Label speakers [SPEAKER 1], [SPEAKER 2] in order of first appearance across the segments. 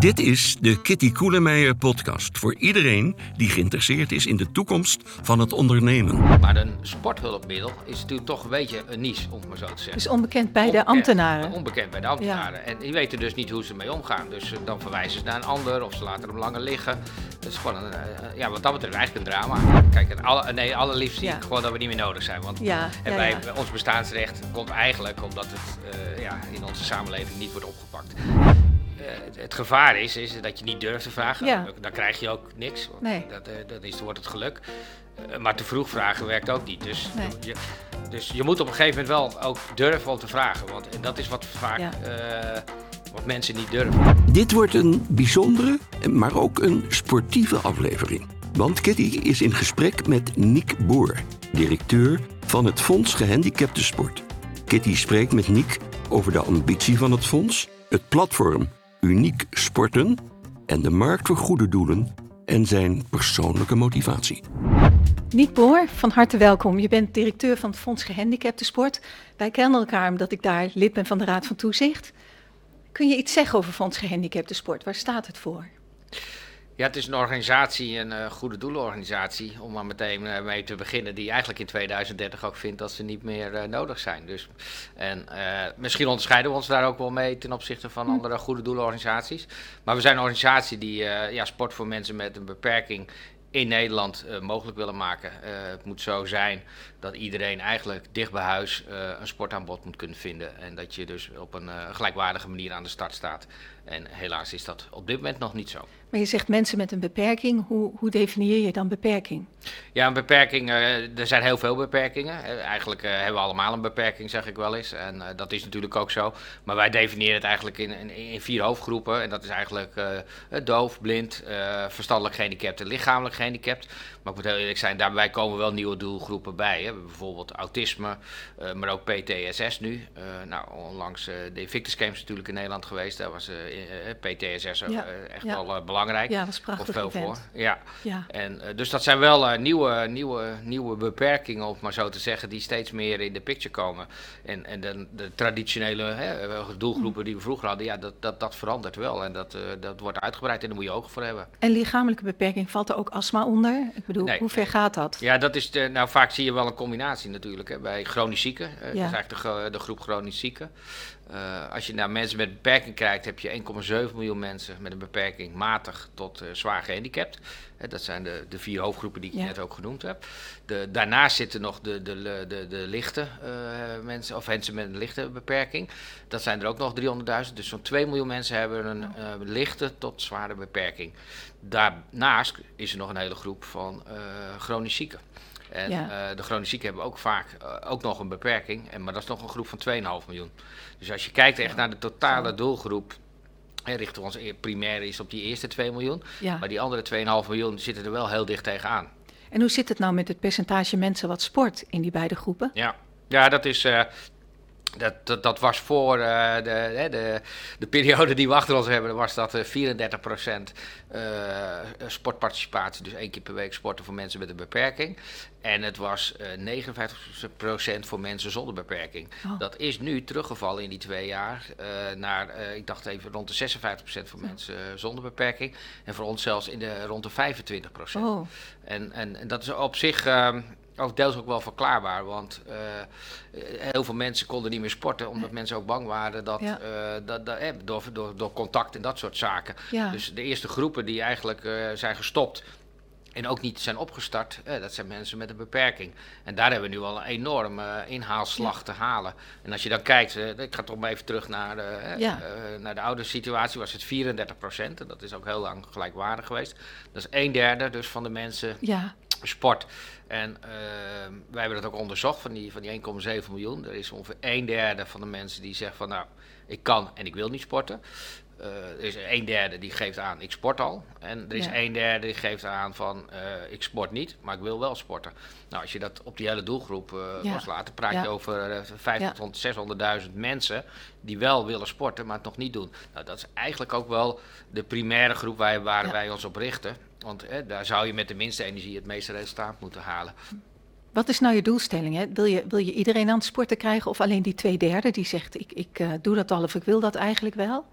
[SPEAKER 1] Dit is de Kitty Koelemeijer podcast voor iedereen die geïnteresseerd is in de toekomst van het ondernemen.
[SPEAKER 2] Maar een sporthulpmiddel is natuurlijk toch een beetje een niche, om het maar zo te zeggen.
[SPEAKER 3] Dus onbekend bij de ambtenaren.
[SPEAKER 2] Onbekend bij de ambtenaren. En die weten dus niet hoe ze ermee omgaan. Dus eh, dan verwijzen ze naar een ander of ze laten hem langer liggen. Dat is gewoon een, eh, ja, wat dat betreft eigenlijk een drama. Kijk, alle, nee, allerliefst zie
[SPEAKER 3] Ja.
[SPEAKER 2] ik gewoon dat we niet meer nodig zijn. Want
[SPEAKER 3] Ja,
[SPEAKER 2] en
[SPEAKER 3] ja,
[SPEAKER 2] wij,
[SPEAKER 3] ja.
[SPEAKER 2] ons bestaansrecht komt eigenlijk omdat het eh, ja, in onze samenleving niet wordt opgepakt. Eh, het, gevaar is, is dat je niet durft te vragen.
[SPEAKER 3] Ja.
[SPEAKER 2] Dan, krijg je ook niks. want
[SPEAKER 3] Nee.
[SPEAKER 2] Dat, eh, dat is, dan wordt het geluk. Eh, maar te vroeg vragen werkt ook niet. Dus,
[SPEAKER 3] Nee.
[SPEAKER 2] je, dus je moet op een gegeven moment wel ook durven om te vragen. Want en dat is wat vaak
[SPEAKER 3] Ja.
[SPEAKER 2] eh, wat mensen niet durven.
[SPEAKER 1] Dit wordt een bijzondere, maar ook een sportieve aflevering. Want Kitty is in gesprek met Niek Boer, directeur van het Fonds Gehandicapten Sport. Kitty spreekt met Niek over de ambitie van het fonds, het platform Uniek Sporten en de markt voor goede doelen en zijn persoonlijke motivatie.
[SPEAKER 3] Niek Boor, van harte welkom. Je bent directeur van het Fonds Gehandicapten Sport. Wij kennen elkaar omdat ik daar lid ben van de Raad van Toezicht. Kun je iets zeggen over Fonds Gehandicapten Sport? Waar staat het voor?
[SPEAKER 2] Ja, het is een organisatie, een eh, goede doelenorganisatie, om maar meteen eh, mee te beginnen, die eigenlijk in 2030 ook vindt dat ze niet meer eh, nodig zijn. Dus, en misschien onderscheiden we ons daar ook wel mee ten opzichte van andere goede doelenorganisaties. Maar we zijn een organisatie die ja, sport voor mensen met een beperking in Nederland mogelijk willen maken. Het moet zo zijn dat iedereen eigenlijk dicht bij huis eh, een sportaanbod moet kunnen vinden. En dat je dus op een gelijkwaardige manier aan de start staat. En helaas is dat op dit moment nog niet zo.
[SPEAKER 3] Maar je zegt mensen met een beperking. Hoe, hoe definieer je dan beperking?
[SPEAKER 2] Ja, een beperking, eh, er zijn heel veel beperkingen. Eh, eigenlijk eh, hebben we allemaal een beperking, zeg ik wel eens. En dat is natuurlijk ook zo. Maar wij definiëren het eigenlijk in, in, in vier hoofdgroepen. En dat is eigenlijk doof, blind, verstandelijk gehandicapt en lichamelijk gehandicapt. Maar ik moet heel eerlijk zijn, daarbij komen wel nieuwe doelgroepen bij. Hè. Bijvoorbeeld autisme, maar ook PTSS nu. Nou, onlangs de Invictus Games natuurlijk in Nederland geweest. Daar was PTSS
[SPEAKER 3] Ja,
[SPEAKER 2] echt
[SPEAKER 3] ja.
[SPEAKER 2] wel eh, belangrijk.
[SPEAKER 3] Ja, dat is
[SPEAKER 2] Of
[SPEAKER 3] prachtig
[SPEAKER 2] veel
[SPEAKER 3] event.
[SPEAKER 2] voor. Ja.
[SPEAKER 3] Ja.
[SPEAKER 2] En, eh, dus dat zijn wel eh, nieuwe, nieuwe, nieuwe beperkingen, om maar zo te zeggen, die steeds meer in de picture komen. En, en de, de traditionele hè, eh, doelgroepen die we vroeger hadden, ja, dat, dat, dat verandert wel. En dat, dat wordt uitgebreid en daar moet je ogen voor hebben.
[SPEAKER 3] En lichamelijke beperking, valt er ook astma onder? Ik bedoel,
[SPEAKER 2] Nee,
[SPEAKER 3] hoe ver
[SPEAKER 2] nee.
[SPEAKER 3] gaat dat?
[SPEAKER 2] Ja, dat is de, nou vaak zie je wel een combinatie natuurlijk. Hè, bij chronisch zieken, dat is eigenlijk de, de groep chronisch zieken. Eh, als je naar mensen met beperking kijkt, heb je 1,7 miljoen mensen met een beperking matig tot eh, zwaar gehandicapt. Hè, dat zijn de, de vier hoofdgroepen die ik
[SPEAKER 3] Ja.
[SPEAKER 2] net ook genoemd heb. De, daarnaast zitten nog de, de, de, de, lichte eh, mensen, of mensen met een lichte beperking. Dat zijn er ook nog 300.000. Dus zo'n 2 miljoen mensen hebben een eh, lichte tot zware beperking. Daarnaast is er nog een hele groep van eh chronisch zieken. En
[SPEAKER 3] Ja.
[SPEAKER 2] eh, de chronisch zieken hebben ook vaak eh, ook nog een beperking, en, maar dat is nog een groep van 2,5 miljoen. Dus als je kijkt echt naar de totale doelgroep, hè, richten we ons primair is op die eerste 2 miljoen.
[SPEAKER 3] Ja.
[SPEAKER 2] Maar die andere 2,5 miljoen zitten er wel heel dicht tegenaan.
[SPEAKER 3] En hoe zit het nou met het percentage mensen wat sport in die beide groepen?
[SPEAKER 2] Ja, ja dat is. Eh, dat, dat, dat was voor eh, de, de, de periode die we achter ons hebben, was dat eh 34% eh, sportparticipatie. Dus één keer per week sporten voor mensen met een beperking. En het was eh 59% voor mensen zonder beperking.
[SPEAKER 3] Oh.
[SPEAKER 2] Dat is nu teruggevallen in die twee jaar eh, naar, eh, ik dacht even, rond de 56% voor mensen eh, zonder beperking. En voor ons zelfs in de, rond de 25%.
[SPEAKER 3] Oh,
[SPEAKER 2] En, en, en dat is op zich ehm, ook deels ook wel verklaarbaar, want eh, heel veel mensen konden niet meer sporten, omdat mensen ook bang waren dat,
[SPEAKER 3] Ja.
[SPEAKER 2] eh, dat, dat, eh, door, door, door contact en dat soort zaken.
[SPEAKER 3] ja.
[SPEAKER 2] Dus de eerste groepen die eigenlijk zijn gestopt en ook niet zijn opgestart, dat zijn mensen met een beperking. En daar hebben we nu al een enorme inhaalslag te halen. En als je dan kijkt, ik ga toch maar even terug naar de,
[SPEAKER 3] Ja.
[SPEAKER 2] naar de oude situatie, was het 34 procent. En dat is ook heel lang gelijkwaardig geweest. Dat is een derde dus van de mensen
[SPEAKER 3] ja.
[SPEAKER 2] Sport. En ehm, wij hebben dat ook onderzocht van die, van die 1,7 miljoen. Er is ongeveer een derde van de mensen die zegt van nou, ik kan en ik wil niet sporten. Eh, er is een derde die geeft aan, ik sport al. En er is
[SPEAKER 3] Ja.
[SPEAKER 2] een derde die geeft aan van, eh, ik sport niet, maar ik wil wel sporten. Nou, als je dat op die hele doelgroep eh
[SPEAKER 3] Ja.
[SPEAKER 2] loslaat, dan praat
[SPEAKER 3] Ja.
[SPEAKER 2] je over eh, 50
[SPEAKER 3] Ja.
[SPEAKER 2] tot 600.000 mensen die wel willen sporten, maar het nog niet doen. Nou, dat is eigenlijk ook wel de primaire groep waar, waar wij ons op richten. Want eh, daar zou je met de minste energie het meeste resultaat moeten halen.
[SPEAKER 3] Wat is nou je doelstelling? Hè? Wil, je, wil je iedereen aan het sporten krijgen of alleen die twee derde die zegt ik, ik eh, doe dat al of ik wil dat eigenlijk wel?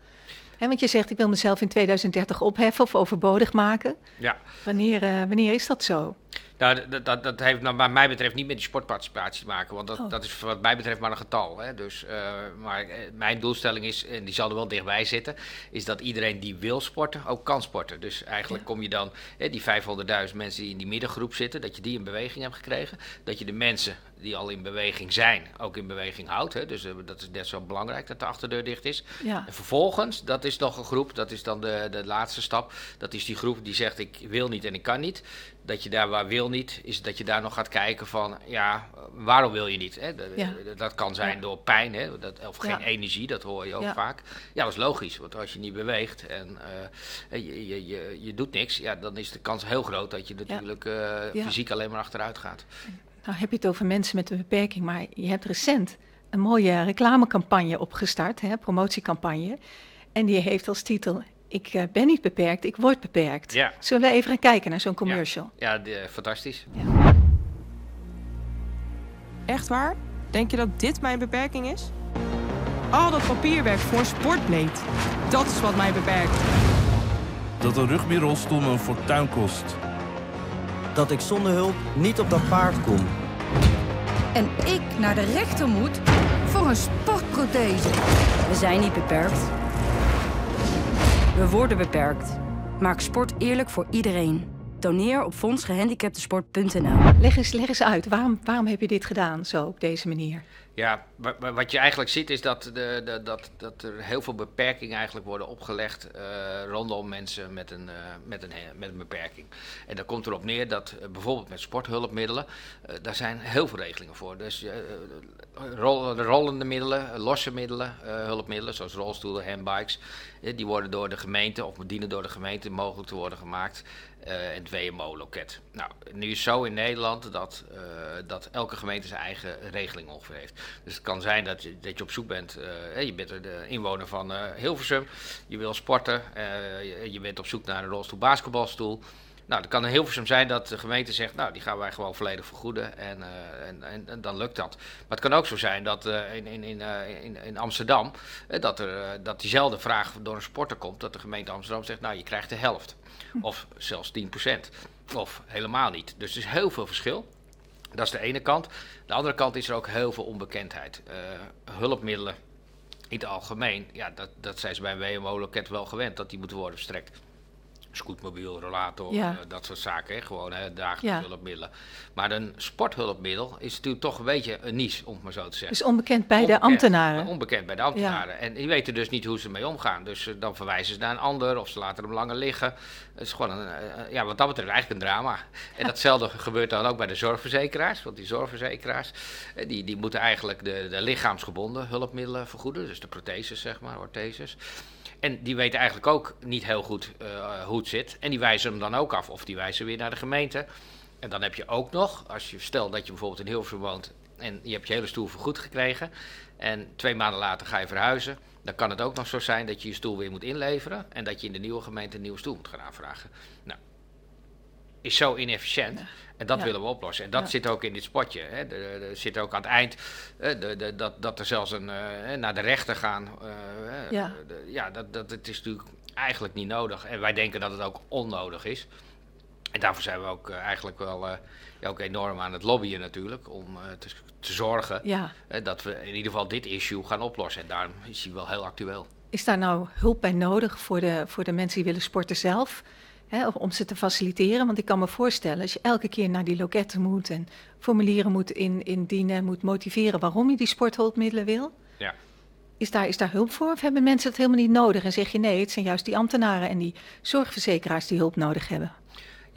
[SPEAKER 3] Hè, want je zegt, ik wil mezelf in 2030 opheffen of overbodig maken.
[SPEAKER 2] Ja.
[SPEAKER 3] Wanneer, uh, wanneer is dat zo?
[SPEAKER 2] Nou, dat, dat, dat heeft nou, wat mij betreft niet met die sportparticipatie te maken. Want dat,
[SPEAKER 3] Oh.
[SPEAKER 2] dat is wat mij betreft maar een getal. Hè. Dus, uh, maar uh, mijn doelstelling is, en die zal er wel dichtbij zitten, is dat iedereen die wil sporten ook kan sporten. Dus eigenlijk
[SPEAKER 3] Ja.
[SPEAKER 2] kom je dan, hè, die 500.000 mensen die in die middengroep zitten, dat je die in beweging hebt gekregen. Dat je de mensen die al in beweging zijn, ook in beweging houdt. Hè. Dus uh, dat is net zo belangrijk dat de achterdeur dicht is.
[SPEAKER 3] Ja.
[SPEAKER 2] En vervolgens, dat is nog een groep, dat is dan de, de laatste stap. Dat is die groep die zegt ik wil niet en ik kan niet. Dat je daar waar wil niet, is dat je daar nog gaat kijken van ja, waarom wil je niet? Hè?
[SPEAKER 3] Ja.
[SPEAKER 2] dat kan zijn
[SPEAKER 3] Ja.
[SPEAKER 2] door pijn hè? Dat, of geen
[SPEAKER 3] Ja.
[SPEAKER 2] energie, dat hoor je ook vaak. Ja, dat is logisch, want als je niet beweegt en eh, je, je, je, je doet niks, ja, dan is de kans heel groot dat je natuurlijk eh, fysiek alleen maar achteruit gaat.
[SPEAKER 3] Nou heb je het over mensen met een beperking, maar je hebt recent een mooie reclamecampagne opgestart, hè, promotiecampagne. En die heeft als titel, ik eh, ben niet beperkt, ik word beperkt.
[SPEAKER 2] Ja.
[SPEAKER 3] Zullen we even gaan kijken naar zo'n commercial?
[SPEAKER 2] Ja, de- fantastisch.
[SPEAKER 4] Echt waar? Denk je dat dit mijn beperking is? Al dat papierwerk voor een sportbleed. Dat is wat mij beperkt.
[SPEAKER 5] Dat een rugmierrolstoel me een fortuin kost.
[SPEAKER 6] dat ik zonder hulp niet op dat paard kom.
[SPEAKER 7] En ik naar de rechter moet voor een sportprothese.
[SPEAKER 8] We zijn niet beperkt. We worden beperkt. Maak sport eerlijk voor iedereen. Doneer op fondsgehandicaptensport.nl.
[SPEAKER 3] Leg, eens, leg eens uit, waarom, waarom heb je dit gedaan zo op deze manier?
[SPEAKER 2] Ja, wa- wa- wat je eigenlijk ziet is dat, de, de, dat, dat er heel veel beperkingen eigenlijk worden opgelegd eh, rondom mensen met een, eh, met, een, met een beperking. En dat komt erop neer dat eh, bijvoorbeeld met sporthulpmiddelen, daar zijn heel veel regelingen voor. Dus rol- de rollende middelen, losse middelen, hulpmiddelen zoals rolstoelen, handbikes, die worden door de gemeente of dienen door de gemeente mogelijk te worden gemaakt. Eh, en het WMO-loket. Nou, nu is zo in Nederland dat, eh, dat elke gemeente zijn eigen regeling ongeveer heeft. Dus het kan zijn dat je, dat je op zoek bent, eh, je bent de inwoner van Hilversum, je wil sporten, je, je bent op zoek naar een rolstoel basketbalstoel. Nou, het kan in Hilversum zijn dat de gemeente zegt, nou, die gaan wij gewoon volledig vergoeden en, eh, en, en, dan lukt dat. Maar het kan ook zo zijn dat eh, in, in, in, eh, in, in Amsterdam, dat, er, dat diezelfde vraag door een sporter komt, dat de gemeente Amsterdam zegt, nou, je krijgt de helft. Of zelfs 10%. Of helemaal niet. Dus er is heel veel verschil. Dat is de ene kant. De andere kant is er ook heel veel onbekendheid. Hulpmiddelen in het algemeen, ja, dat, dat zijn ze bij een WMO-loket wel gewend, dat die moeten worden verstrekt. Scootmobiel, rollator,
[SPEAKER 3] Ja.
[SPEAKER 2] eh, dat soort zaken, hè? gewoon hè, dagelijkse
[SPEAKER 3] Ja.
[SPEAKER 2] hulpmiddelen. Maar een sporthulpmiddel is natuurlijk toch een beetje een niche, om het maar zo te zeggen.
[SPEAKER 3] Dus onbekend bij de ambtenaren.
[SPEAKER 2] Onbekend bij de ambtenaren. En die weten dus niet hoe ze ermee omgaan. Dus eh, dan verwijzen ze naar een ander of ze laten hem langer liggen. Het is gewoon, een, eh, ja, wat dat betreft eigenlijk een drama. En datzelfde gebeurt dan ook bij de zorgverzekeraars. Want die zorgverzekeraars, die, die moeten eigenlijk de, de lichaamsgebonden hulpmiddelen vergoeden. Dus de protheses, zeg maar, ortheses. En die weten eigenlijk ook niet heel goed eh, hoe het zit. En die wijzen hem dan ook af. Of die wijzen weer naar de gemeente. En dan heb je ook nog, als je stel dat je bijvoorbeeld in Hilversum woont en je hebt je hele stoel vergoed gekregen en twee maanden later ga je verhuizen, dan kan het ook nog zo zijn dat je je stoel weer moet inleveren en dat je in de nieuwe gemeente een nieuwe stoel moet gaan aanvragen. Nou, is zo inefficiënt. En dat
[SPEAKER 3] Ja.
[SPEAKER 2] willen we oplossen. En dat
[SPEAKER 3] Ja.
[SPEAKER 2] zit ook in dit spotje. Hè. Er, zit ook aan het eind de, de, dat, dat er zelfs een, eh, naar de rechter gaan. eh,
[SPEAKER 3] Ja.
[SPEAKER 2] de- ja, dat, dat het is natuurlijk eigenlijk niet nodig. En wij denken dat het ook onnodig is. En daarvoor zijn we ook eh, eigenlijk wel ja, ook enorm aan het lobbyen natuurlijk. Om te, te zorgen
[SPEAKER 3] Ja.
[SPEAKER 2] dat we in ieder geval dit issue gaan oplossen. En daarom is hij wel heel actueel.
[SPEAKER 3] Is daar nou hulp bij nodig voor de, voor de mensen die willen sporten zelf? Om ze te faciliteren? Want ik kan me voorstellen, als je elke keer naar die loketten moet en formulieren moet in, indienen, moet motiveren waarom je die sporthulpmiddelen wil.
[SPEAKER 2] Ja.
[SPEAKER 3] Is daar, is daar hulp voor? Of hebben mensen het helemaal niet nodig? En zeg je nee, het zijn juist die ambtenaren en die zorgverzekeraars die hulp nodig hebben.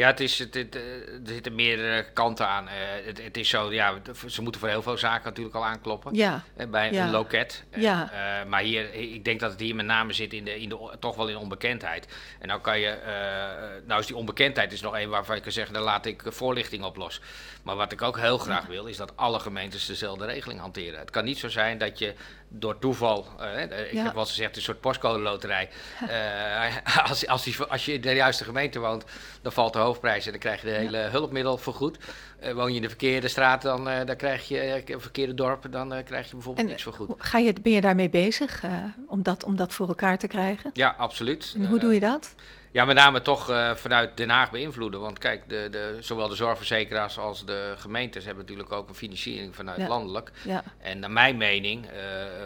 [SPEAKER 2] Ja, het is, het, het, eh, er zitten meerdere kanten aan. Eh, het, het is zo, ja, ze moeten voor heel veel zaken natuurlijk al aankloppen.
[SPEAKER 3] Ja,
[SPEAKER 2] eh, bij
[SPEAKER 3] Ja.
[SPEAKER 2] een loket. Eh,
[SPEAKER 3] Ja.
[SPEAKER 2] eh, maar hier, ik denk dat het hier met name zit in de, in de, toch wel in onbekendheid. En nou kan je, eh, nou is die onbekendheid is nog een waarvan je kan zeggen, daar laat ik voorlichting op los. Maar wat ik ook heel graag wil, is dat alle gemeentes dezelfde regeling hanteren. Het kan niet zo zijn dat je door toeval, eh, eh, ik
[SPEAKER 3] Ja.
[SPEAKER 2] heb wel eens gezegd, een soort postcode loterij. Eh, als, als, die, als je in de juiste gemeente woont, dan valt de hoofdprijs en dan krijg je de hele hulpmiddel vergoed. Uh, woon je in de verkeerde straat, dan, uh, dan krijg je een verkeerde dorp, dan krijg je bijvoorbeeld
[SPEAKER 3] en,
[SPEAKER 2] niks vergoed.
[SPEAKER 3] Ga je, ben je daarmee bezig om, dat, om dat voor elkaar te krijgen?
[SPEAKER 2] Ja, absoluut.
[SPEAKER 3] En hoe doe je dat?
[SPEAKER 2] Ja, met name toch uh, vanuit Den Haag beïnvloeden. Want kijk, de, de, zowel de zorgverzekeraars als de gemeentes hebben natuurlijk ook een financiering vanuit
[SPEAKER 3] Ja.
[SPEAKER 2] landelijk.
[SPEAKER 3] Ja.
[SPEAKER 2] En naar mijn mening uh,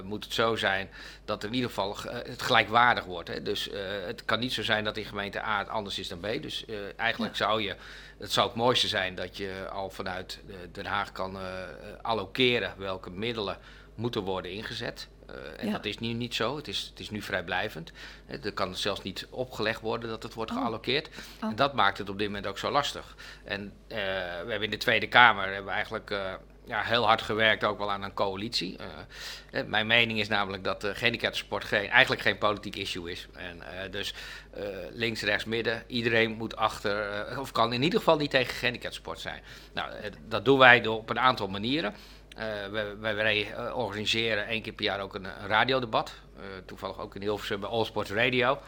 [SPEAKER 2] moet het zo zijn dat er in ieder geval uh, het gelijkwaardig wordt. Hè. Dus het kan niet zo zijn dat in gemeente A het anders is dan B. Dus eigenlijk zou je, het zou het mooiste zijn dat je al vanuit Den Haag kan allokeren welke middelen moeten worden ingezet. Uh, en
[SPEAKER 3] Ja.
[SPEAKER 2] dat is nu niet zo. Het is, het is nu vrijblijvend. Eh, Er kan zelfs niet opgelegd worden dat het wordt
[SPEAKER 3] Oh.
[SPEAKER 2] geallockeerd.
[SPEAKER 3] Oh.
[SPEAKER 2] En dat maakt het op dit moment ook zo lastig. En eh, we hebben in de Tweede Kamer hebben we eigenlijk eh, ja, heel hard gewerkt ook wel aan een coalitie. Eh, eh, mijn mening is namelijk dat de gehandicaptensport geen, eigenlijk geen politiek issue is. En eh, dus eh, links, rechts, midden, iedereen moet achter, eh, of kan in ieder geval niet tegen gehandicaptensport zijn. Nou, eh, dat doen wij door, op een aantal manieren. Eh, wij, wij, wij, eh, organiseren één keer per jaar ook een, een radiodebat. Eh, toevallig ook in Hilversum bij All Sports Radio.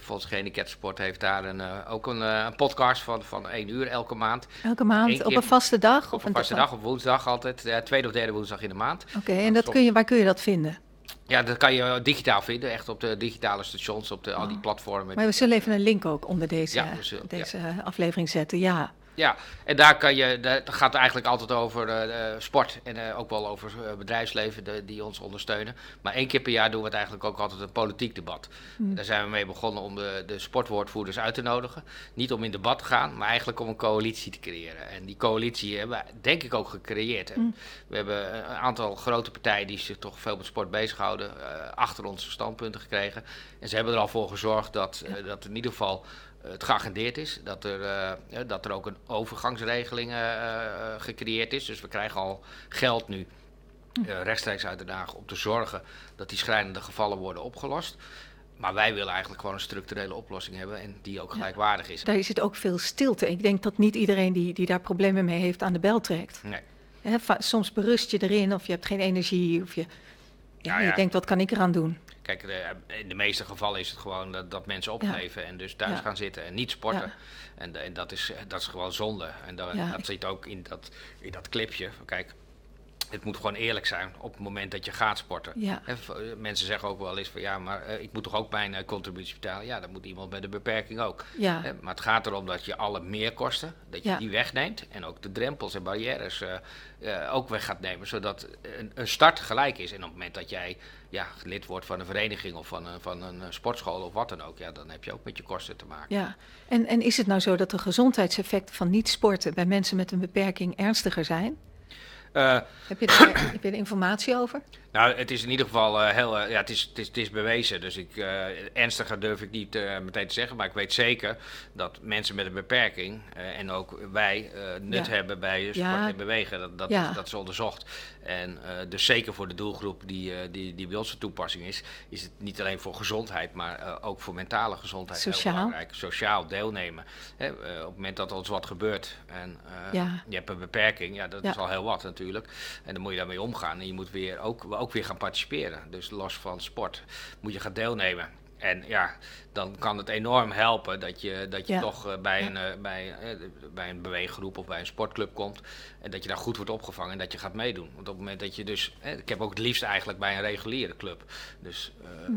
[SPEAKER 2] Volgens Gehandicaptensport heeft daar een, ook een, een podcast van, van één uur elke maand.
[SPEAKER 3] Elke maand op een vaste dag?
[SPEAKER 2] Op een vaste dag, op woensdag altijd. tweede of derde woensdag in de maand.
[SPEAKER 3] Oké, en dat kun je, waar kun je dat vinden?
[SPEAKER 2] Ja, dat kan je digitaal vinden. Echt op de digitale stations, op de, al die
[SPEAKER 3] Oh.
[SPEAKER 2] platformen.
[SPEAKER 3] Maar we zullen even een link ook onder deze,
[SPEAKER 2] Ja, zullen-
[SPEAKER 3] deze eh, aflevering zetten. Ja.
[SPEAKER 2] Ja, en daar kan je, dat gaat eigenlijk altijd over eh, eh, sport en eh, ook wel over bedrijfsleven de- die ons ondersteunen. Maar één keer per jaar doen we het eigenlijk ook altijd een politiek debat.
[SPEAKER 3] Hm.
[SPEAKER 2] Daar zijn we mee begonnen om de, de sportwoordvoerders uit te nodigen. Niet om in debat te gaan, maar eigenlijk om een coalitie te creëren. En die coalitie hebben we denk ik ook gecreëerd.
[SPEAKER 3] Hm.
[SPEAKER 2] We hebben een aantal grote partijen die zich toch veel met sport bezighouden, achter onze standpunten gekregen. En ze hebben er al voor gezorgd dat, dat in ieder geval het geagendeerd is. Dat er, eh, dat er ook een overgangsregeling eh, eh, gecreëerd is. Dus we krijgen al geld nu rechtstreeks uit Den Haag om te zorgen dat die schrijnende gevallen worden opgelost. Maar wij willen eigenlijk gewoon een structurele oplossing hebben en die ook gelijkwaardig is.
[SPEAKER 3] Daar zit ook veel stilte. Ik denk dat niet iedereen die, die daar problemen mee heeft aan de bel trekt.
[SPEAKER 2] Nee.
[SPEAKER 3] Soms berust je erin of je hebt geen energie of je, ja,
[SPEAKER 2] ja.
[SPEAKER 3] je denkt wat kan ik eraan doen.
[SPEAKER 2] Kijk, de- in de meeste gevallen is het gewoon dat, dat mensen opgeven en dus thuis
[SPEAKER 3] Ja.
[SPEAKER 2] gaan zitten en niet sporten. En, en dat, is, dat is gewoon zonde. En dat zit ook in dat, in dat clipje. Kijk, het moet gewoon eerlijk zijn op het moment dat je gaat sporten.
[SPEAKER 3] Ja.
[SPEAKER 2] Eh, mensen zeggen ook wel eens van ja, maar eh, ik moet toch ook mijn eh, contributie betalen? Ja, dat moet iemand met een beperking ook.
[SPEAKER 3] Ja.
[SPEAKER 2] Maar het gaat erom dat je alle meerkosten, dat je
[SPEAKER 3] Ja.
[SPEAKER 2] die wegneemt. En ook de drempels en barrières ook weg gaat nemen. Zodat een, een start gelijk is. En op het moment dat jij ja, lid wordt van een vereniging of van een, van een sportschool of wat dan ook. Ja, dan heb je ook met je kosten te maken.
[SPEAKER 3] Ja, en, en is het nou zo dat de gezondheidseffecten van niet sporten bij mensen met een beperking ernstiger zijn?
[SPEAKER 2] Eh,
[SPEAKER 3] Heb je daar, heb je er informatie over?
[SPEAKER 2] Nou, het is in ieder geval eh, heel, eh, ja, het is, het is, het is bewezen. Dus ik, eh, ernstiger durf ik niet meteen te zeggen. Maar ik weet zeker dat mensen met een beperking en ook wij nut
[SPEAKER 3] Ja.
[SPEAKER 2] hebben bij sport
[SPEAKER 3] Ja.
[SPEAKER 2] en bewegen. Dat, dat,
[SPEAKER 3] Ja.
[SPEAKER 2] dat is onderzocht. En dus zeker voor de doelgroep die, die, die bij ons van toepassing is, is het niet alleen voor gezondheid, maar ook voor mentale gezondheid
[SPEAKER 3] Sociaal.
[SPEAKER 2] heel belangrijk. Sociaal deelnemen. Hè, op het moment dat er ons wat gebeurt en je hebt een beperking, ja, dat is al heel wat natuurlijk. En dan moet je daarmee omgaan. En je moet weer ook, ook weer gaan participeren. Dus los van sport moet je gaan deelnemen. En ja, dan kan het enorm helpen dat je, dat je
[SPEAKER 3] Ja.
[SPEAKER 2] toch eh, bij,
[SPEAKER 3] Ja.
[SPEAKER 2] een, eh, bij, eh, bij een beweeggroep of bij een sportclub komt. En dat je daar goed wordt opgevangen en dat je gaat meedoen. Want op het moment dat je dus. ik heb ook het liefst eigenlijk bij een reguliere club. Dus
[SPEAKER 3] Hm.
[SPEAKER 2] ehm,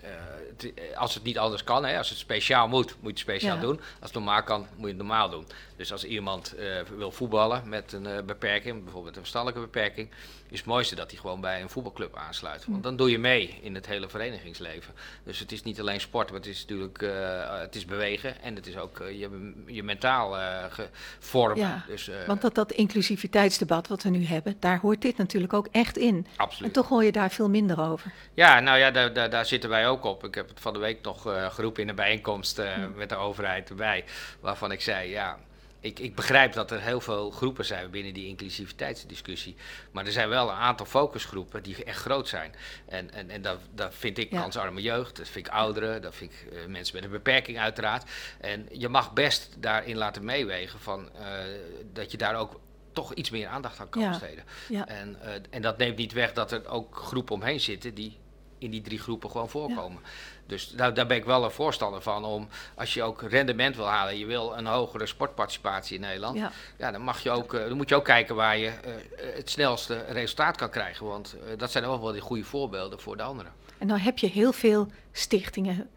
[SPEAKER 2] eh, het- eh, als het niet anders kan, hè, als het speciaal moet, moet je het speciaal
[SPEAKER 3] Ja.
[SPEAKER 2] doen. Als het normaal kan, moet je het normaal doen. Dus als iemand wil voetballen met een beperking, bijvoorbeeld een verstandelijke beperking, is het mooiste dat hij gewoon bij een voetbalclub aansluit. Want dan doe je mee in het hele verenigingsleven. Dus het is niet alleen sport, maar het is natuurlijk eh, het is bewegen en het is ook eh, je, je mentaal eh, ge- vormen.
[SPEAKER 3] Ja,
[SPEAKER 2] dus, eh,
[SPEAKER 3] Want dat, dat inclusiviteitsdebat wat we nu hebben, daar hoort dit natuurlijk ook echt in. En
[SPEAKER 2] absoluut.
[SPEAKER 3] toch hoor je daar veel minder over.
[SPEAKER 2] Ja, nou ja, daar, daar, daar zitten wij ook op. Ik heb het van de week nog eh, geroepen in een bijeenkomst eh, met de overheid erbij. Waarvan ik zei, ja, ik, ik begrijp dat er heel veel groepen zijn binnen die inclusiviteitsdiscussie. Maar er zijn wel een aantal focusgroepen die echt groot zijn. En, en, en dat, dat vind ik
[SPEAKER 3] Ja.
[SPEAKER 2] kansarme jeugd, dat vind ik ouderen, dat vind ik eh, mensen met een beperking uiteraard. En je mag best daarin laten meewegen van, eh, dat je daar ook toch iets meer aandacht aan kan besteden.
[SPEAKER 3] Ja.
[SPEAKER 2] En, eh, en dat neemt niet weg dat er ook groepen omheen zitten die in die drie groepen gewoon voorkomen. Dus daar, daar ben ik wel een voorstander van om, als je ook rendement wil halen, je wil een hogere sportparticipatie in Nederland, ja.
[SPEAKER 3] Ja.
[SPEAKER 2] dan, mag je ook, eh, dan moet je ook kijken waar je eh, het snelste resultaat kan krijgen. Want eh, dat zijn ook wel die goede voorbeelden voor de anderen.
[SPEAKER 3] En dan heb je heel veel stichtingen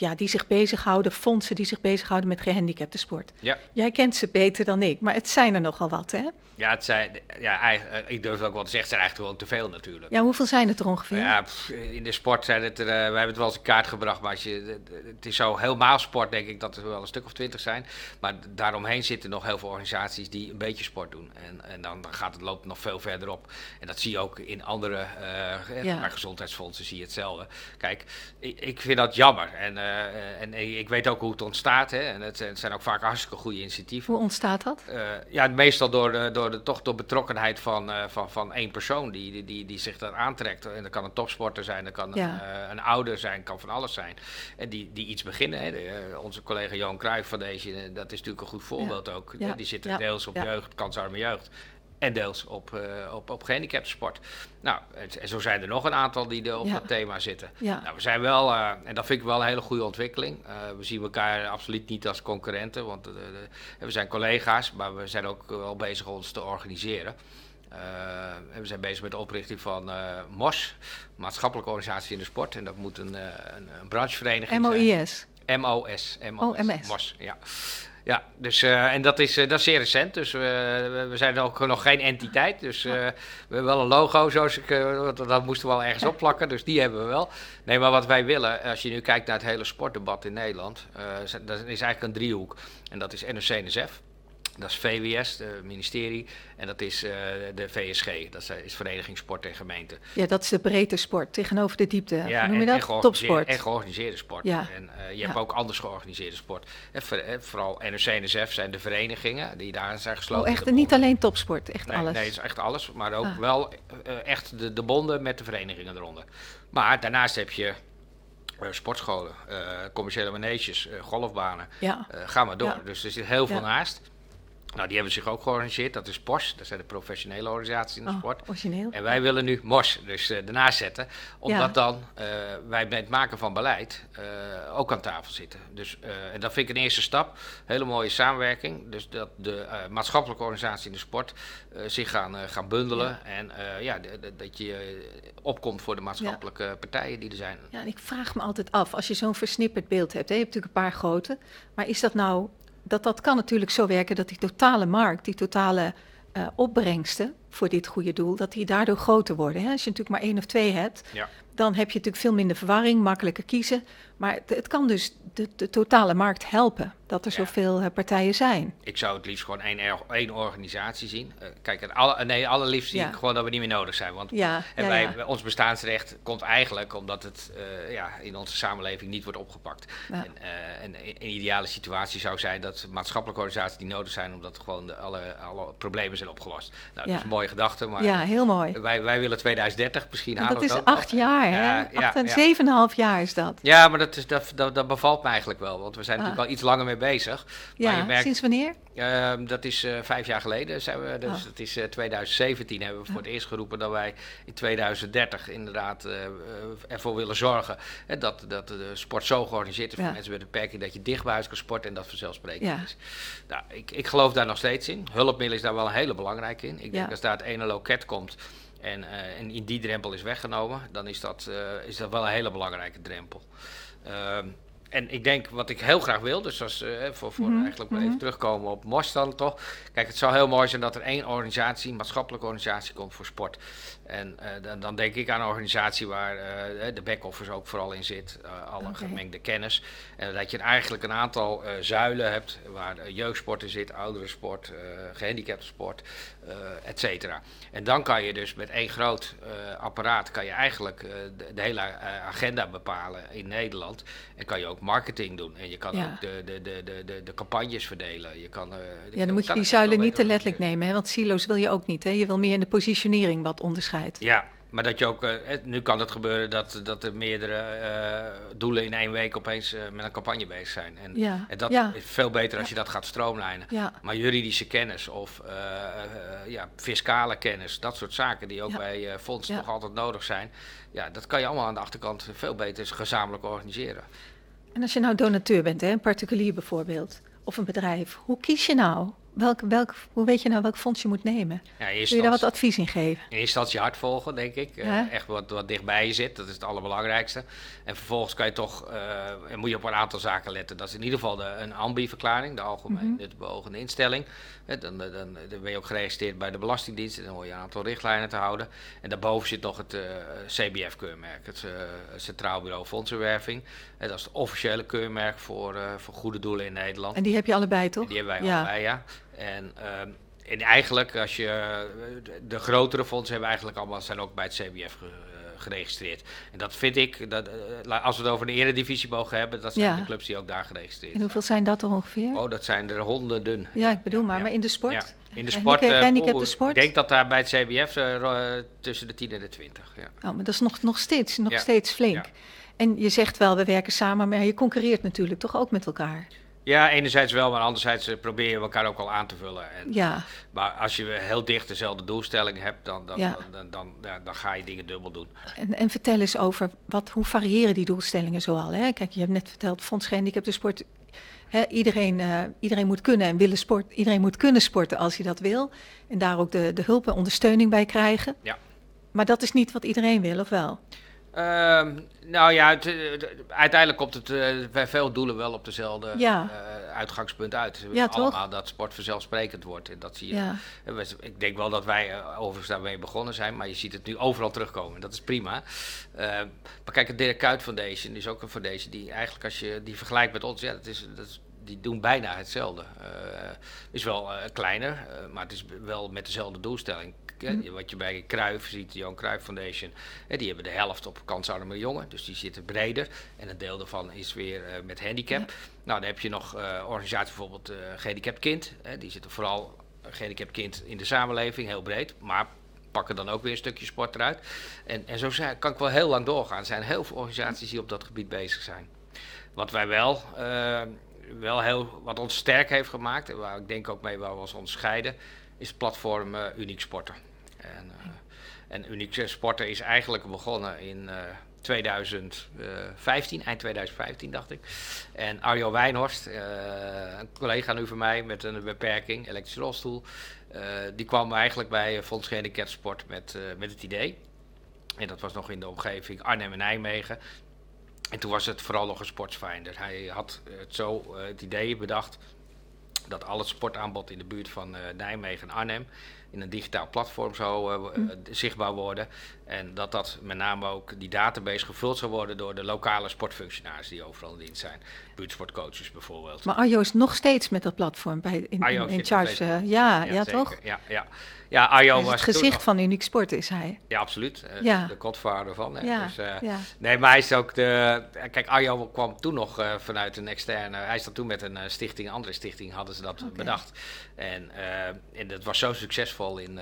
[SPEAKER 3] ja, die zich bezighouden, fondsen die zich bezighouden met gehandicapte sport.
[SPEAKER 2] Ja.
[SPEAKER 3] Jij kent ze beter dan ik, maar het zijn er nogal wat, hè?
[SPEAKER 2] Ja, het zijn, ja eigenlijk, ik durf ook wel te zeggen, het zijn eigenlijk gewoon te veel natuurlijk.
[SPEAKER 3] Ja, hoeveel zijn het er ongeveer?
[SPEAKER 2] Ja, pff, in de sport zijn het er, eh, we hebben het wel eens in kaart gebracht, maar als je, het is zo helemaal sport, denk ik dat er wel een stuk of twintig zijn. Maar daaromheen zitten nog heel veel organisaties die een beetje sport doen. En, en dan, dan gaat het loopt nog veel verder op. En dat zie je ook in andere eh,
[SPEAKER 3] Ja.
[SPEAKER 2] maar gezondheidsfondsen, zie je hetzelfde. Kijk, ik, ik vind dat jammer. En, eh, en ik weet ook hoe het ontstaat. Hè. En het, het zijn ook vaak hartstikke goede initiatieven.
[SPEAKER 3] Hoe ontstaat dat?
[SPEAKER 2] Eh, ja, meestal door, de, door de, toch door betrokkenheid van, eh, van, van één persoon die, die, die, die zich daar aantrekt. En dat kan een topsporter zijn, dat kan
[SPEAKER 3] Ja.
[SPEAKER 2] een, een ouder zijn, kan van alles zijn. En die, die iets beginnen. Hè. De, onze collega Johan Cruijff Foundation, eh, dat is natuurlijk een goed voorbeeld ook.
[SPEAKER 3] Ja.
[SPEAKER 2] Die zitten deels op jeugd, kansarme jeugd. En deels op, eh op, op gehandicapte sport. Nou, en, zo zijn er nog een aantal die er op
[SPEAKER 3] Ja.
[SPEAKER 2] dat thema zitten.
[SPEAKER 3] Ja.
[SPEAKER 2] Nou, we zijn wel, eh, en dat vind ik wel een hele goede ontwikkeling. Eh, we zien elkaar absoluut niet als concurrenten, want we zijn collega's, maar we zijn ook wel bezig ons te organiseren. En we zijn bezig met de oprichting van MOS, maatschappelijke organisatie in de sport. En dat moet een, eh, een, een branchevereniging zijn.
[SPEAKER 3] MOIS.
[SPEAKER 2] MOS.
[SPEAKER 3] Oh, MS.
[SPEAKER 2] MOS, ja. Ja, dus, eh, en dat is, eh, dat is zeer recent. Dus we, we- zijn ook nog geen entiteit. Dus we hebben wel een logo, zoals ik, dat moesten we wel ergens opplakken. Dus die hebben we wel. Nee, maar wat wij willen, als je nu kijkt naar het hele sportdebat in Nederland, dat is eigenlijk een driehoek. En dat is NOC-NSF. Dat is VWS, het ministerie, en dat is eh, de VSG, dat is, Vereniging Sport en Gemeente.
[SPEAKER 3] Ja, dat is de breedte sport tegenover de diepte. Hoe noem je
[SPEAKER 2] en,
[SPEAKER 3] dat?
[SPEAKER 2] en
[SPEAKER 3] Topsport.
[SPEAKER 2] En georganiseerde sport.
[SPEAKER 3] Ja.
[SPEAKER 2] En eh, je
[SPEAKER 3] Ja.
[SPEAKER 2] hebt ook anders georganiseerde sport. En eh, vooral NOC-NSF zijn de verenigingen die daar zijn gesloten.
[SPEAKER 3] Oh, echt niet alleen topsport, echt
[SPEAKER 2] Nee,
[SPEAKER 3] alles.
[SPEAKER 2] nee, het is echt alles. Maar ook
[SPEAKER 3] Ah.
[SPEAKER 2] wel echt de, de bonden met de verenigingen eronder. Maar daarnaast heb je sportscholen, commerciële maneges, eh, golfbanen.
[SPEAKER 3] Ja.
[SPEAKER 2] Ga maar door.
[SPEAKER 3] Ja.
[SPEAKER 2] Dus er zit heel veel
[SPEAKER 3] Ja.
[SPEAKER 2] naast. Nou, die hebben zich ook georganiseerd. Dat is POS, dat zijn de professionele organisaties in de
[SPEAKER 3] Oh,
[SPEAKER 2] sport.
[SPEAKER 3] origineel.
[SPEAKER 2] En wij willen nu MOS, dus ernaast zetten. Omdat
[SPEAKER 3] Ja.
[SPEAKER 2] dan eh, wij bij het maken van beleid eh, ook aan tafel zitten. Dus, en dat vind ik een eerste stap. Hele mooie samenwerking. Dus dat de maatschappelijke organisaties in de sport zich gaan, gaan bundelen. En ja, de- de- dat je opkomt voor de maatschappelijke partijen die er zijn.
[SPEAKER 3] Ja, en ik vraag me altijd af, als je zo'n versnipperd beeld hebt, hè, je hebt natuurlijk een paar grote, maar is dat nou, dat, dat kan natuurlijk zo werken dat die totale markt, die totale eh, opbrengsten voor dit goede doel, dat die daardoor groter worden. Hè? Als je natuurlijk maar één of twee hebt,
[SPEAKER 2] Ja.
[SPEAKER 3] dan heb je natuurlijk veel minder verwarring, makkelijker kiezen. Maar het, het kan dus de, de totale markt helpen, dat er
[SPEAKER 2] Ja.
[SPEAKER 3] zoveel eh, partijen zijn.
[SPEAKER 2] Ik zou het liefst gewoon één, één organisatie zien. Eh, kijk, het alle, nee, allerliefst zie
[SPEAKER 3] Ja.
[SPEAKER 2] ik gewoon dat we niet meer nodig zijn. Want
[SPEAKER 3] Ja,
[SPEAKER 2] En wij, ons bestaansrecht komt eigenlijk omdat het eh, ja, in onze samenleving niet wordt opgepakt. En, en een ideale situatie zou zijn dat maatschappelijke organisaties die nodig zijn, omdat gewoon de, alle, alle problemen zijn opgelost. Nou, dat is een mooie gedachte, maar
[SPEAKER 3] ja, heel mooi.
[SPEAKER 2] wij, wij willen 2030 misschien
[SPEAKER 3] En
[SPEAKER 2] halen.
[SPEAKER 3] dat is acht jaar, hè? Acht en zeven en een half jaar is dat.
[SPEAKER 2] Ja, maar dat, is, dat, dat, dat bevalt me eigenlijk wel, want we zijn
[SPEAKER 3] Ah.
[SPEAKER 2] natuurlijk al iets langer mee bezig. Maar je
[SPEAKER 3] Ja,
[SPEAKER 2] merkt,
[SPEAKER 3] sinds wanneer?
[SPEAKER 2] Ehm, dat is eh, vijf jaar geleden. Zijn we, dus
[SPEAKER 3] Oh.
[SPEAKER 2] het is eh, 2017 hebben we voor het eerst geroepen dat wij in 2030 inderdaad eh, ervoor willen zorgen hè, dat, dat de sport zo georganiseerd is
[SPEAKER 3] Ja.
[SPEAKER 2] voor mensen met een beperking dat je dicht bij huis kan sporten en dat vanzelfsprekend
[SPEAKER 3] Ja.
[SPEAKER 2] is. Nou, ik, ik geloof daar nog steeds in. Hulpmiddelen is daar wel een hele belangrijke in. Ik
[SPEAKER 3] Ja.
[SPEAKER 2] denk als daar het ene loket komt en, en in die drempel is weggenomen, dan is dat, is dat wel een hele belangrijke drempel. Ehm, en ik denk wat ik heel graag wil, dus als, eh, voor, voor
[SPEAKER 3] Mhm,
[SPEAKER 2] eigenlijk maar
[SPEAKER 3] mhm.
[SPEAKER 2] even terugkomen op MOS dan toch. Kijk, het zou heel mooi zijn dat er één organisatie, een maatschappelijke organisatie komt voor sport. En eh, dan, dan denk ik aan een organisatie waar eh, de back-office ook vooral in zit, eh, alle gemengde kennis. En dat je eigenlijk een aantal eh, zuilen hebt waar eh, jeugdsport in zit, ouderensport, eh gehandicaptensport, eh et cetera. En dan kan je dus met één groot eh, apparaat kan je eigenlijk eh, de, de hele eh, agenda bepalen in Nederland. En kan je ook marketing doen. En je kan
[SPEAKER 3] Ja.
[SPEAKER 2] ook de, de, de, de, de, de campagnes verdelen. Je kan, eh,
[SPEAKER 3] Ja, dan moet je die zuilen niet te letterlijk nemen, hè? want silo's wil je ook niet. Hè? Je wil meer in de positionering wat onderscheid.
[SPEAKER 2] Ja, maar dat je ook, het- nu kan het gebeuren dat, dat er meerdere eh, doelen in één week opeens met een campagne bezig zijn. En,
[SPEAKER 3] Ja,
[SPEAKER 2] en dat
[SPEAKER 3] ja.
[SPEAKER 2] is veel beter als je dat gaat stroomlijnen.
[SPEAKER 3] Ja,
[SPEAKER 2] Maar juridische kennis of ja, fiscale kennis, dat soort zaken die ook bij fondsen nog altijd nodig zijn. Ja, dat kan je allemaal aan de achterkant veel beter gezamenlijk organiseren.
[SPEAKER 3] en als je nou donateur bent, hè, een particulier bijvoorbeeld, of een bedrijf, hoe kies je nou? Welk, welk, hoe weet je nou welk fonds je moet nemen?
[SPEAKER 2] Ja,
[SPEAKER 3] Kun je daar wat advies in geven?
[SPEAKER 2] In eerste instantie hard volgen, denk ik. Eh. Echt wat, wat dichtbij je zit, dat is het allerbelangrijkste. En vervolgens kan je toch, eh, en moet je op een aantal zaken letten. Dat is in ieder geval de, een AMBI-verklaring, de Algemeen. Nut Beogende Instelling. Dan, dan, dan, ben je ook geregistreerd bij de Belastingdienst en dan hoor je een aantal richtlijnen te houden. En daarboven zit nog het eh, CBF-keurmerk, het Centraal Bureau Fondsenwerving. Dat is het officiële keurmerk voor, eh, voor goede doelen in Nederland.
[SPEAKER 3] En die heb je allebei, toch?
[SPEAKER 2] Die hebben wij
[SPEAKER 3] ja.
[SPEAKER 2] allebei, ja. En, ehm, en eigenlijk, als je, eh, de, de grotere fondsen hebben eigenlijk allemaal, zijn ook bij het CBF ge- eh, geregistreerd. En dat vind ik, dat, als we het over een eredivisie mogen hebben, dat zijn
[SPEAKER 3] Ja.
[SPEAKER 2] de clubs die ook daar geregistreerd
[SPEAKER 3] En
[SPEAKER 2] zijn.
[SPEAKER 3] hoeveel zijn dat er ongeveer?
[SPEAKER 2] Oh, dat zijn er honderden.
[SPEAKER 3] Ja, ik bedoel maar,
[SPEAKER 2] Ja.
[SPEAKER 3] maar in de sport?
[SPEAKER 2] Ja. In de sport, poeh,
[SPEAKER 3] sport?
[SPEAKER 2] ik denk dat daar bij het CBF tussen de 10 en de 20. Ja.
[SPEAKER 3] Oh, maar dat is nog, nog, steeds, nog steeds flink. En je zegt wel, we werken samen, maar je concurreert natuurlijk toch ook met elkaar?
[SPEAKER 2] ja, enerzijds wel, maar anderzijds eh, probeer je elkaar ook al aan te vullen. En,
[SPEAKER 3] Ja,
[SPEAKER 2] Maar als je heel dicht dezelfde doelstelling hebt, dan, dan,
[SPEAKER 3] Ja.
[SPEAKER 2] dan, dan, dan, ga je dingen dubbel doen.
[SPEAKER 3] en, en vertel eens over wat, hoe variëren die doelstellingen zoal? Hè? Kijk, je hebt net verteld, Fonds Gehandicapten Sport. Hè, iedereen, eh, iedereen moet kunnen en willen sport. Iedereen moet kunnen sporten als hij dat wil. En daar ook de, de hulp en ondersteuning bij krijgen.
[SPEAKER 2] Ja.
[SPEAKER 3] Maar dat is niet wat iedereen wil, of wel?
[SPEAKER 2] Ehm, nou ja, het, eh, de- uiteindelijk komt het eh, bij veel doelen wel op dezelfde
[SPEAKER 3] Ja.
[SPEAKER 2] eh, uitgangspunt uit.
[SPEAKER 3] Ja, toch?
[SPEAKER 2] allemaal dat sport vanzelfsprekend wordt. En dat zie je.
[SPEAKER 3] Ja,
[SPEAKER 2] we- Ik denk wel dat wij eh, overigens daarmee begonnen zijn, maar je ziet het nu overal terugkomen. Dat is prima. Eh, maar kijk, het Dirk Kuyt Foundation is ook een foundation die eigenlijk, als je die vergelijkt met ons, ja, dat is, dat is, die doen bijna hetzelfde. Eh is wel kleiner, maar het is wel met dezelfde doelstelling. Hè,
[SPEAKER 3] Mhm.
[SPEAKER 2] Wat je bij Cruijff ziet, de Johan Cruijff Foundation, hè, die hebben de helft op kansarme jongen, dus die zitten breder. En een deel daarvan is weer eh, met handicap. Nou, dan heb je nog eh organisaties, bijvoorbeeld eh gehandicapt kind. Hè, die zitten vooral gehandicapt kind in de samenleving, heel breed. Maar pakken dan ook weer een stukje sport eruit. En, en zo zijn, kan ik wel heel lang doorgaan. Er zijn heel veel organisaties die op dat gebied bezig zijn. Wat wij wel, wel heel, wat ons sterk heeft gemaakt, en waar ik denk ook mee waar we ons onderscheiden, is het platform eh, Uniek Sporten. En, eh, en Uniek Sporten is eigenlijk begonnen in eh 2015, eind 2015 dacht ik. En Arjo Wijnhorst, eh, een collega nu van mij met een beperking, elektrische rolstoel, eh, die kwam eigenlijk bij Fonds Gehandicapt met, eh, met het idee. En dat was nog in de omgeving Arnhem en Nijmegen. En toen was het vooral nog een sportsfinder. Hij had het zo eh, het idee bedacht dat al het sportaanbod in de buurt van eh, Nijmegen en Arnhem in een digitaal platform zou eh, w- eh, zichtbaar worden. En dat dat met name ook die database gevuld zou worden door de lokale sportfunctionaris die overal in dienst zijn. Buurtsportcoaches bijvoorbeeld.
[SPEAKER 3] maar Arjo is nog steeds met dat platform bij, in, charge. eh, ja, ja, toch?
[SPEAKER 2] Ja, ja. ja Arjo was
[SPEAKER 3] het gezicht van Uniek Sport is hij.
[SPEAKER 2] Ja, absoluut. Eh,
[SPEAKER 3] Ja.
[SPEAKER 2] De godvader van.
[SPEAKER 3] Ja,
[SPEAKER 2] Dus, eh,
[SPEAKER 3] ja.
[SPEAKER 2] Nee, maar hij is ook de. Kijk, Arjo kwam toen nog vanuit een externe. Hij is toen met een stichting, een andere stichting, hadden ze dat bedacht. En, en dat was zo succesvol in,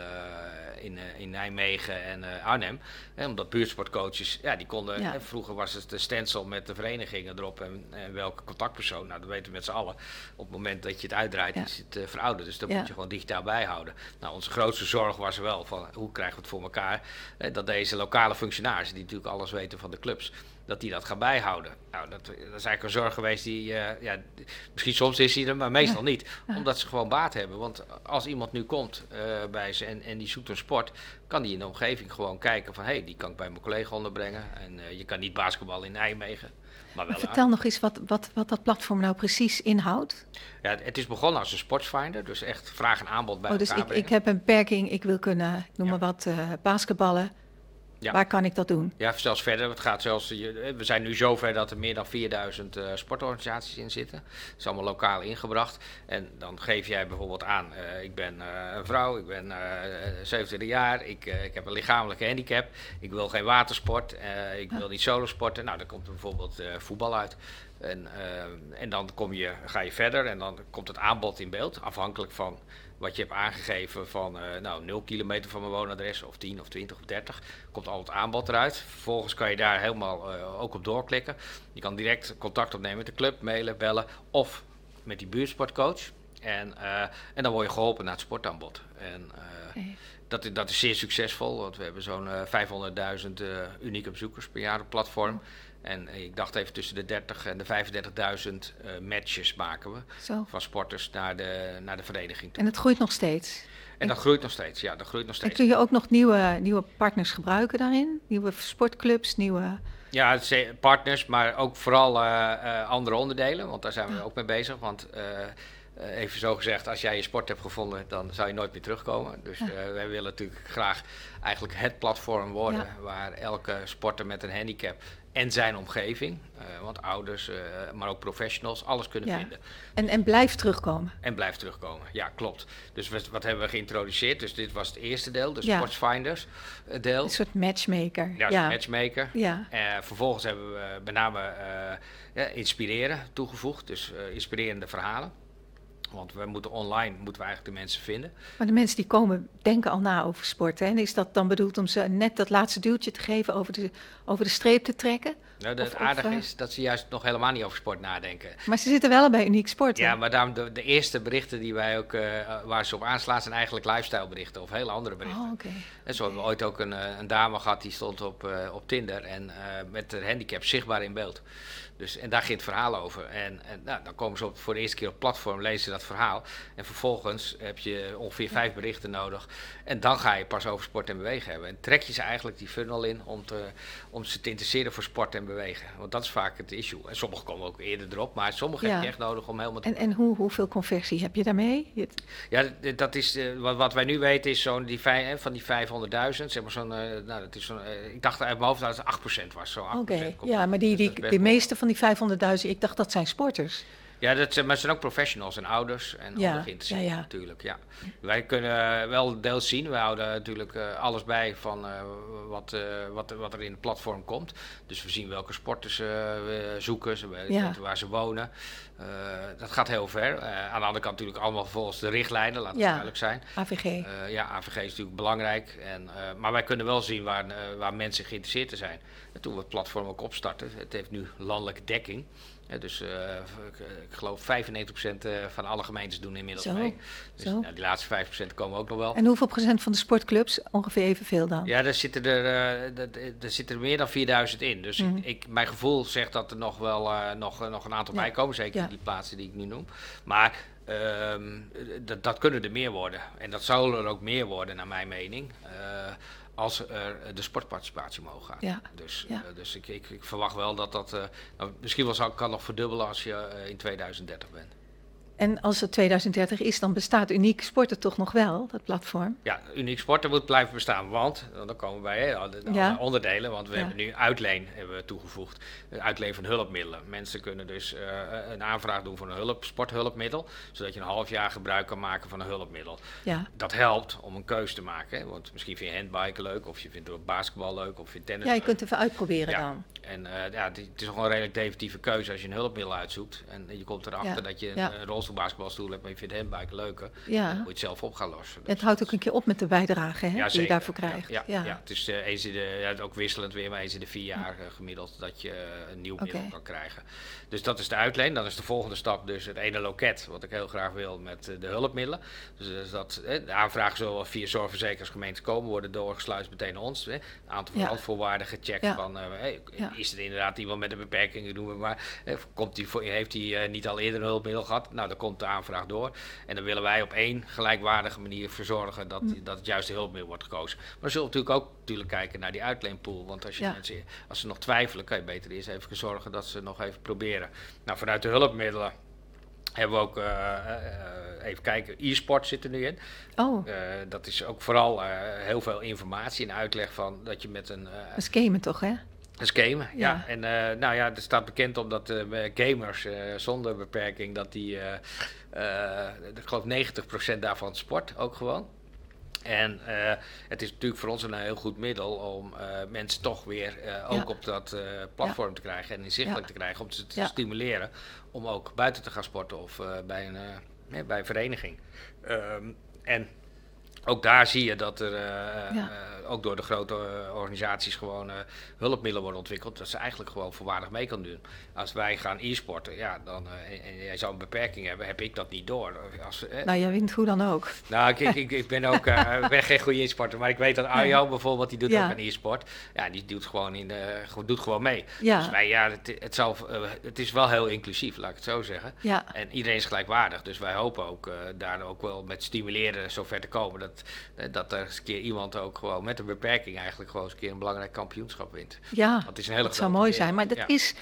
[SPEAKER 2] in, in Nijmegen en eh, Arnhem. Hè, omdat buurtsportcoaches, ja, die konden.
[SPEAKER 3] Ja.
[SPEAKER 2] hè, vroeger was het de stencil met de verenigingen erop en, en welke contactpersoon. Nou, dat weten we met z'n allen. Op het moment dat je het uitdraait,
[SPEAKER 3] Ja.
[SPEAKER 2] is het eh, verouderd. Dus dat moet je gewoon digitaal bijhouden. Nou, onze grootste zorg was wel van hoe krijgen we het voor elkaar eh, dat deze lokale functionarissen, die natuurlijk alles weten van de clubs, dat die dat gaan bijhouden. Nou, dat, dat is eigenlijk een zorg geweest die, eh, ja, misschien soms is die er, maar meestal niet. Omdat ze gewoon baat hebben. Want als iemand nu komt eh, bij ze en, en die zoekt een sport, kan die in de omgeving gewoon kijken van, hé, hey, die kan ik bij mijn collega onderbrengen. En eh, je kan niet basketbal in Nijmegen. Maar wel,
[SPEAKER 3] Vertel nog eens wat, wat, wat dat platform nou precies inhoudt.
[SPEAKER 2] ja, het is begonnen als een sportsfinder, dus echt vraag en aanbod bij
[SPEAKER 3] Oh, dus ik,
[SPEAKER 2] brengen.
[SPEAKER 3] ik heb een beperking, ik wil kunnen, ik noem
[SPEAKER 2] Ja.
[SPEAKER 3] maar wat, basketballen.
[SPEAKER 2] Ja.
[SPEAKER 3] Waar kan ik dat doen?
[SPEAKER 2] Ja, zelfs verder. Het gaat zelfs, je- we zijn nu zover dat er meer dan 4000 eh, sportorganisaties in zitten. Dat is allemaal lokaal ingebracht. En dan geef jij bijvoorbeeld aan, eh, ik ben eh, een vrouw, ik ben eh 27 jaar, ik, eh, ik heb een lichamelijke handicap, ik wil geen watersport, eh, ik wil niet solosporten. Nou, dan komt er bijvoorbeeld eh, voetbal uit. En, eh, en dan kom je, ga je verder en dan komt het aanbod in beeld, afhankelijk van wat je hebt aangegeven van eh, nou, 0 kilometer van mijn woonadres of 10 of 20 of 30. Komt al het aanbod eruit. Vervolgens kan je daar helemaal eh, ook op doorklikken. Je kan direct contact opnemen met de club, mailen, bellen of met die buurtsportcoach. En, eh, en dan word je geholpen naar het sportaanbod. En. Dat, is- dat is zeer succesvol, want we hebben zo'n eh, 500.000 eh, unieke bezoekers per jaar op het platform. En eh, ik dacht even tussen de 30 en de 35.000 eh, matches maken we.
[SPEAKER 3] Zo.
[SPEAKER 2] Van sporters naar de, naar de vereniging toe.
[SPEAKER 3] En het groeit nog steeds.
[SPEAKER 2] En dat groeit nog steeds, ja, dat groeit nog
[SPEAKER 3] En
[SPEAKER 2] steeds.
[SPEAKER 3] kun je ook nog nieuwe, nieuwe partners gebruiken daarin? Nieuwe sportclubs, nieuwe...
[SPEAKER 2] Ja, partners, maar ook vooral eh, eh, andere onderdelen, want daar zijn we
[SPEAKER 3] Ja.
[SPEAKER 2] ook mee bezig. Want eh, eh, even zo gezegd, als jij je sport hebt gevonden, dan zou je nooit meer terugkomen. Dus
[SPEAKER 3] Ja.
[SPEAKER 2] eh, wij willen natuurlijk graag eigenlijk het platform worden
[SPEAKER 3] Ja.
[SPEAKER 2] waar elke sporter met een handicap en zijn omgeving, eh, want ouders, maar ook professionals, alles kunnen
[SPEAKER 3] Ja.
[SPEAKER 2] vinden.
[SPEAKER 3] En, en blijf terugkomen.
[SPEAKER 2] En blijft terugkomen. Ja, klopt. Dus wat, wat hebben we geïntroduceerd? Dus dit was het eerste deel, de. Sportsfinders deel.
[SPEAKER 3] Een soort matchmaker.
[SPEAKER 2] Ja,
[SPEAKER 3] Ja,
[SPEAKER 2] matchmaker.
[SPEAKER 3] ja.
[SPEAKER 2] Vervolgens hebben we met name ja, inspireren toegevoegd, dus inspirerende verhalen. Want we moeten online moeten we eigenlijk de mensen vinden.
[SPEAKER 3] Maar de mensen die komen denken al na over sport. Hè? En is dat dan bedoeld om ze net dat laatste duwtje te geven over de, over de streep te trekken?
[SPEAKER 2] Nou,
[SPEAKER 3] Of-
[SPEAKER 2] het aardige
[SPEAKER 3] eh,
[SPEAKER 2] is dat ze juist nog helemaal niet over sport nadenken.
[SPEAKER 3] Maar ze zitten wel bij Uniek Sport. hè?
[SPEAKER 2] Ja, maar daarom de, de eerste berichten die wij ook, eh, waar ze op aanslaan, zijn eigenlijk lifestyle berichten of hele andere berichten.
[SPEAKER 3] Oh, oké.
[SPEAKER 2] En zo hebben we ooit ook een, eh, een dame gehad die stond op, eh, op Tinder en eh, met haar handicap zichtbaar in beeld. Dus, en daar ging het verhaal over. En, en nou, dan komen ze op, voor de eerste keer op platform, lezen ze dat verhaal. En vervolgens heb je ongeveer vijf berichten nodig. En dan ga je pas over sport en bewegen hebben. En trek je ze eigenlijk die funnel in om, te, om ze te interesseren voor sport en bewegen. Want dat is vaak het issue. En sommigen komen ook eerder erop, maar sommigen
[SPEAKER 3] Ja.
[SPEAKER 2] heb je echt nodig om helemaal te
[SPEAKER 3] En, en hoe, hoeveel conversie heb je daarmee? Je-
[SPEAKER 2] ja, dat is, eh, wat, wat wij nu weten is zo'n die van die 500.000, zeg maar zo'n, eh, nou dat is zo'n, eh, ik dacht uit mijn hoofd dat het 8% was, zo'n 8%.
[SPEAKER 3] Oké, ja, maar die,
[SPEAKER 2] Dus
[SPEAKER 3] die, de meeste van die 500.000, ik dacht dat zijn sporters.
[SPEAKER 2] Ja, dat zijn, maar het zijn ook professionals en ouders en
[SPEAKER 3] Ja,
[SPEAKER 2] andere geïnteresseerden
[SPEAKER 3] ja, ja.
[SPEAKER 2] natuurlijk, ja. Wij kunnen wel deels zien, we houden natuurlijk eh, alles bij van eh, wat, eh, wat, wat er in het platform komt. Dus we zien welke sporters we zoeken, ze
[SPEAKER 3] Ja.
[SPEAKER 2] waar ze wonen. Dat gaat heel ver. Aan de andere kant natuurlijk allemaal volgens de richtlijnen, laat het
[SPEAKER 3] Ja.
[SPEAKER 2] duidelijk zijn.
[SPEAKER 3] AVG.
[SPEAKER 2] Ja, AVG is natuurlijk belangrijk. En, maar wij kunnen wel zien waar, waar mensen geïnteresseerd in zijn. En toen we het platform ook opstarten, het heeft nu landelijke dekking. Eh, dus eh, ik, ik geloof 95% eh, van alle gemeentes doen inmiddels
[SPEAKER 3] Zo,
[SPEAKER 2] mee. Dus
[SPEAKER 3] zo.
[SPEAKER 2] nou, die laatste 5% komen ook nog wel.
[SPEAKER 3] En hoeveel procent van de sportclubs? Ongeveer evenveel dan?
[SPEAKER 2] Ja, daar zitten er, eh, eh, er zitten er meer dan 4000 in. Dus
[SPEAKER 3] Mhm.
[SPEAKER 2] ik, ik, mijn gevoel zegt dat er nog wel eh, nog, eh, nog een aantal
[SPEAKER 3] Ja.
[SPEAKER 2] bij komen. Zeker
[SPEAKER 3] Ja.
[SPEAKER 2] in die plaatsen die ik nu noem. Maar ehm, dat, dat kunnen er meer worden. En dat zullen er ook meer worden, naar mijn mening. Eh, als er de sportparticipatie omhoog gaat.
[SPEAKER 3] Ja.
[SPEAKER 2] Dus,
[SPEAKER 3] Ja.
[SPEAKER 2] eh, dus ik, ik, ik verwacht wel dat dat... eh, nou, misschien wel zou, kan nog verdubbelen als je eh, in 2030 bent.
[SPEAKER 3] En als het 2030 is, dan bestaat Uniek Sporten toch nog wel, dat platform?
[SPEAKER 2] Ja, uniek sporten moet blijven bestaan, want eh, dan komen we bij de,
[SPEAKER 3] Ja.
[SPEAKER 2] onderdelen, want we
[SPEAKER 3] Ja.
[SPEAKER 2] hebben nu uitleen hebben we toegevoegd, Een uitleen van hulpmiddelen. Mensen kunnen dus eh, een aanvraag doen voor een hulp, sporthulpmiddel, zodat je een half jaar gebruik kan maken van een hulpmiddel.
[SPEAKER 3] Ja.
[SPEAKER 2] Dat helpt om een keuze te maken, hè, want misschien vind je handbiken leuk, of je vindt basketbal leuk, of je vindt tennis
[SPEAKER 3] Ja, je
[SPEAKER 2] leuk.
[SPEAKER 3] kunt even uitproberen
[SPEAKER 2] Ja.
[SPEAKER 3] dan.
[SPEAKER 2] En eh, ja, het is toch een redelijk definitieve keuze als je een hulpmiddel uitzoekt. En je komt erachter dat je een,
[SPEAKER 3] ja.
[SPEAKER 2] Rolstoelbasketbalstoel hebt, maar je vindt handbiken leuker.
[SPEAKER 3] Ja.
[SPEAKER 2] Dan moet je het zelf op gaan lossen.
[SPEAKER 3] Het houdt ook een keer op met de bijdrage hè, die je daarvoor krijgt.
[SPEAKER 2] Ja, ja, ja. het is eh, eens in de, ja, ook wisselend weer, maar eens in de vier jaar eh, gemiddeld dat je eh, een nieuw middel kan krijgen. Dus dat is de uitleen. Dan is de volgende stap dus het ene loket, wat ik heel graag wil met de hulpmiddelen. Dus, dat, de aanvragen zullen via zorgverzekers gemeentes komen, worden doorgesluist meteen naar ons. Een aantal
[SPEAKER 3] Ja.
[SPEAKER 2] randvoorwaarden gecheckt van, hey, is het inderdaad iemand met een beperking, noemen we maar. Komt die voor, heeft hij niet al eerder een hulpmiddel gehad? Nou, dan komt de aanvraag door. En dan willen wij op één gelijkwaardige manier verzorgen dat, dat het juiste hulpmiddel wordt gekozen. Maar dan zullen we natuurlijk ook natuurlijk kijken naar die uitleenpool. Want als, je
[SPEAKER 3] Ja.
[SPEAKER 2] mensen, als ze nog twijfelen, kan je beter eerst even zorgen dat ze nog even proberen. Nou, vanuit de hulpmiddelen hebben we ook, eh, eh, even kijken, e-sport zit er nu in.
[SPEAKER 3] Oh,
[SPEAKER 2] Eh, dat is ook vooral heel veel informatie en uitleg van dat je met een...
[SPEAKER 3] een schema toch, hè?
[SPEAKER 2] Een gamen, ja.
[SPEAKER 3] Ja.
[SPEAKER 2] En eh, nou ja, er staat bekend op dat eh, gamers eh, zonder beperking, dat die, ik geloof 90% daarvan sport ook gewoon. En het is natuurlijk voor ons een heel goed middel om mensen toch weer ook
[SPEAKER 3] Ja.
[SPEAKER 2] op dat platform te krijgen en inzichtelijk te krijgen. Om ze te stimuleren om ook buiten te gaan sporten of bij, een, bij een vereniging. Ehm, en ook daar zie je dat er uh,
[SPEAKER 3] Ja.
[SPEAKER 2] uh, ook door de grote uh, organisaties gewoon hulpmiddelen worden ontwikkeld. Dat ze eigenlijk gewoon voorwaardig mee kan doen. Als wij gaan e-sporten, ja, dan, en, en jij zou een beperking hebben, heb ik dat niet door. Als,
[SPEAKER 3] nou, jij wint hoe dan ook.
[SPEAKER 2] Nou, ik, ik, ik ben ook ben geen goede e-sporter, maar ik weet dat Arjo bijvoorbeeld, die doet ja. ook een e-sport. Ja, die doet gewoon, in de, doet gewoon mee.
[SPEAKER 3] Ja.
[SPEAKER 2] Dus wij, ja, het, het, zal, het is wel heel inclusief, laat ik het zo zeggen. En iedereen is gelijkwaardig, dus wij hopen ook daar ook wel met stimuleren zover te komen. Dat, dat er eens een keer iemand ook gewoon met een beperking eigenlijk gewoon eens een keer een belangrijk kampioenschap wint.
[SPEAKER 3] Ja,
[SPEAKER 2] dat, is een hele
[SPEAKER 3] dat zou mooi zijn. Maar dat
[SPEAKER 2] ja.
[SPEAKER 3] is,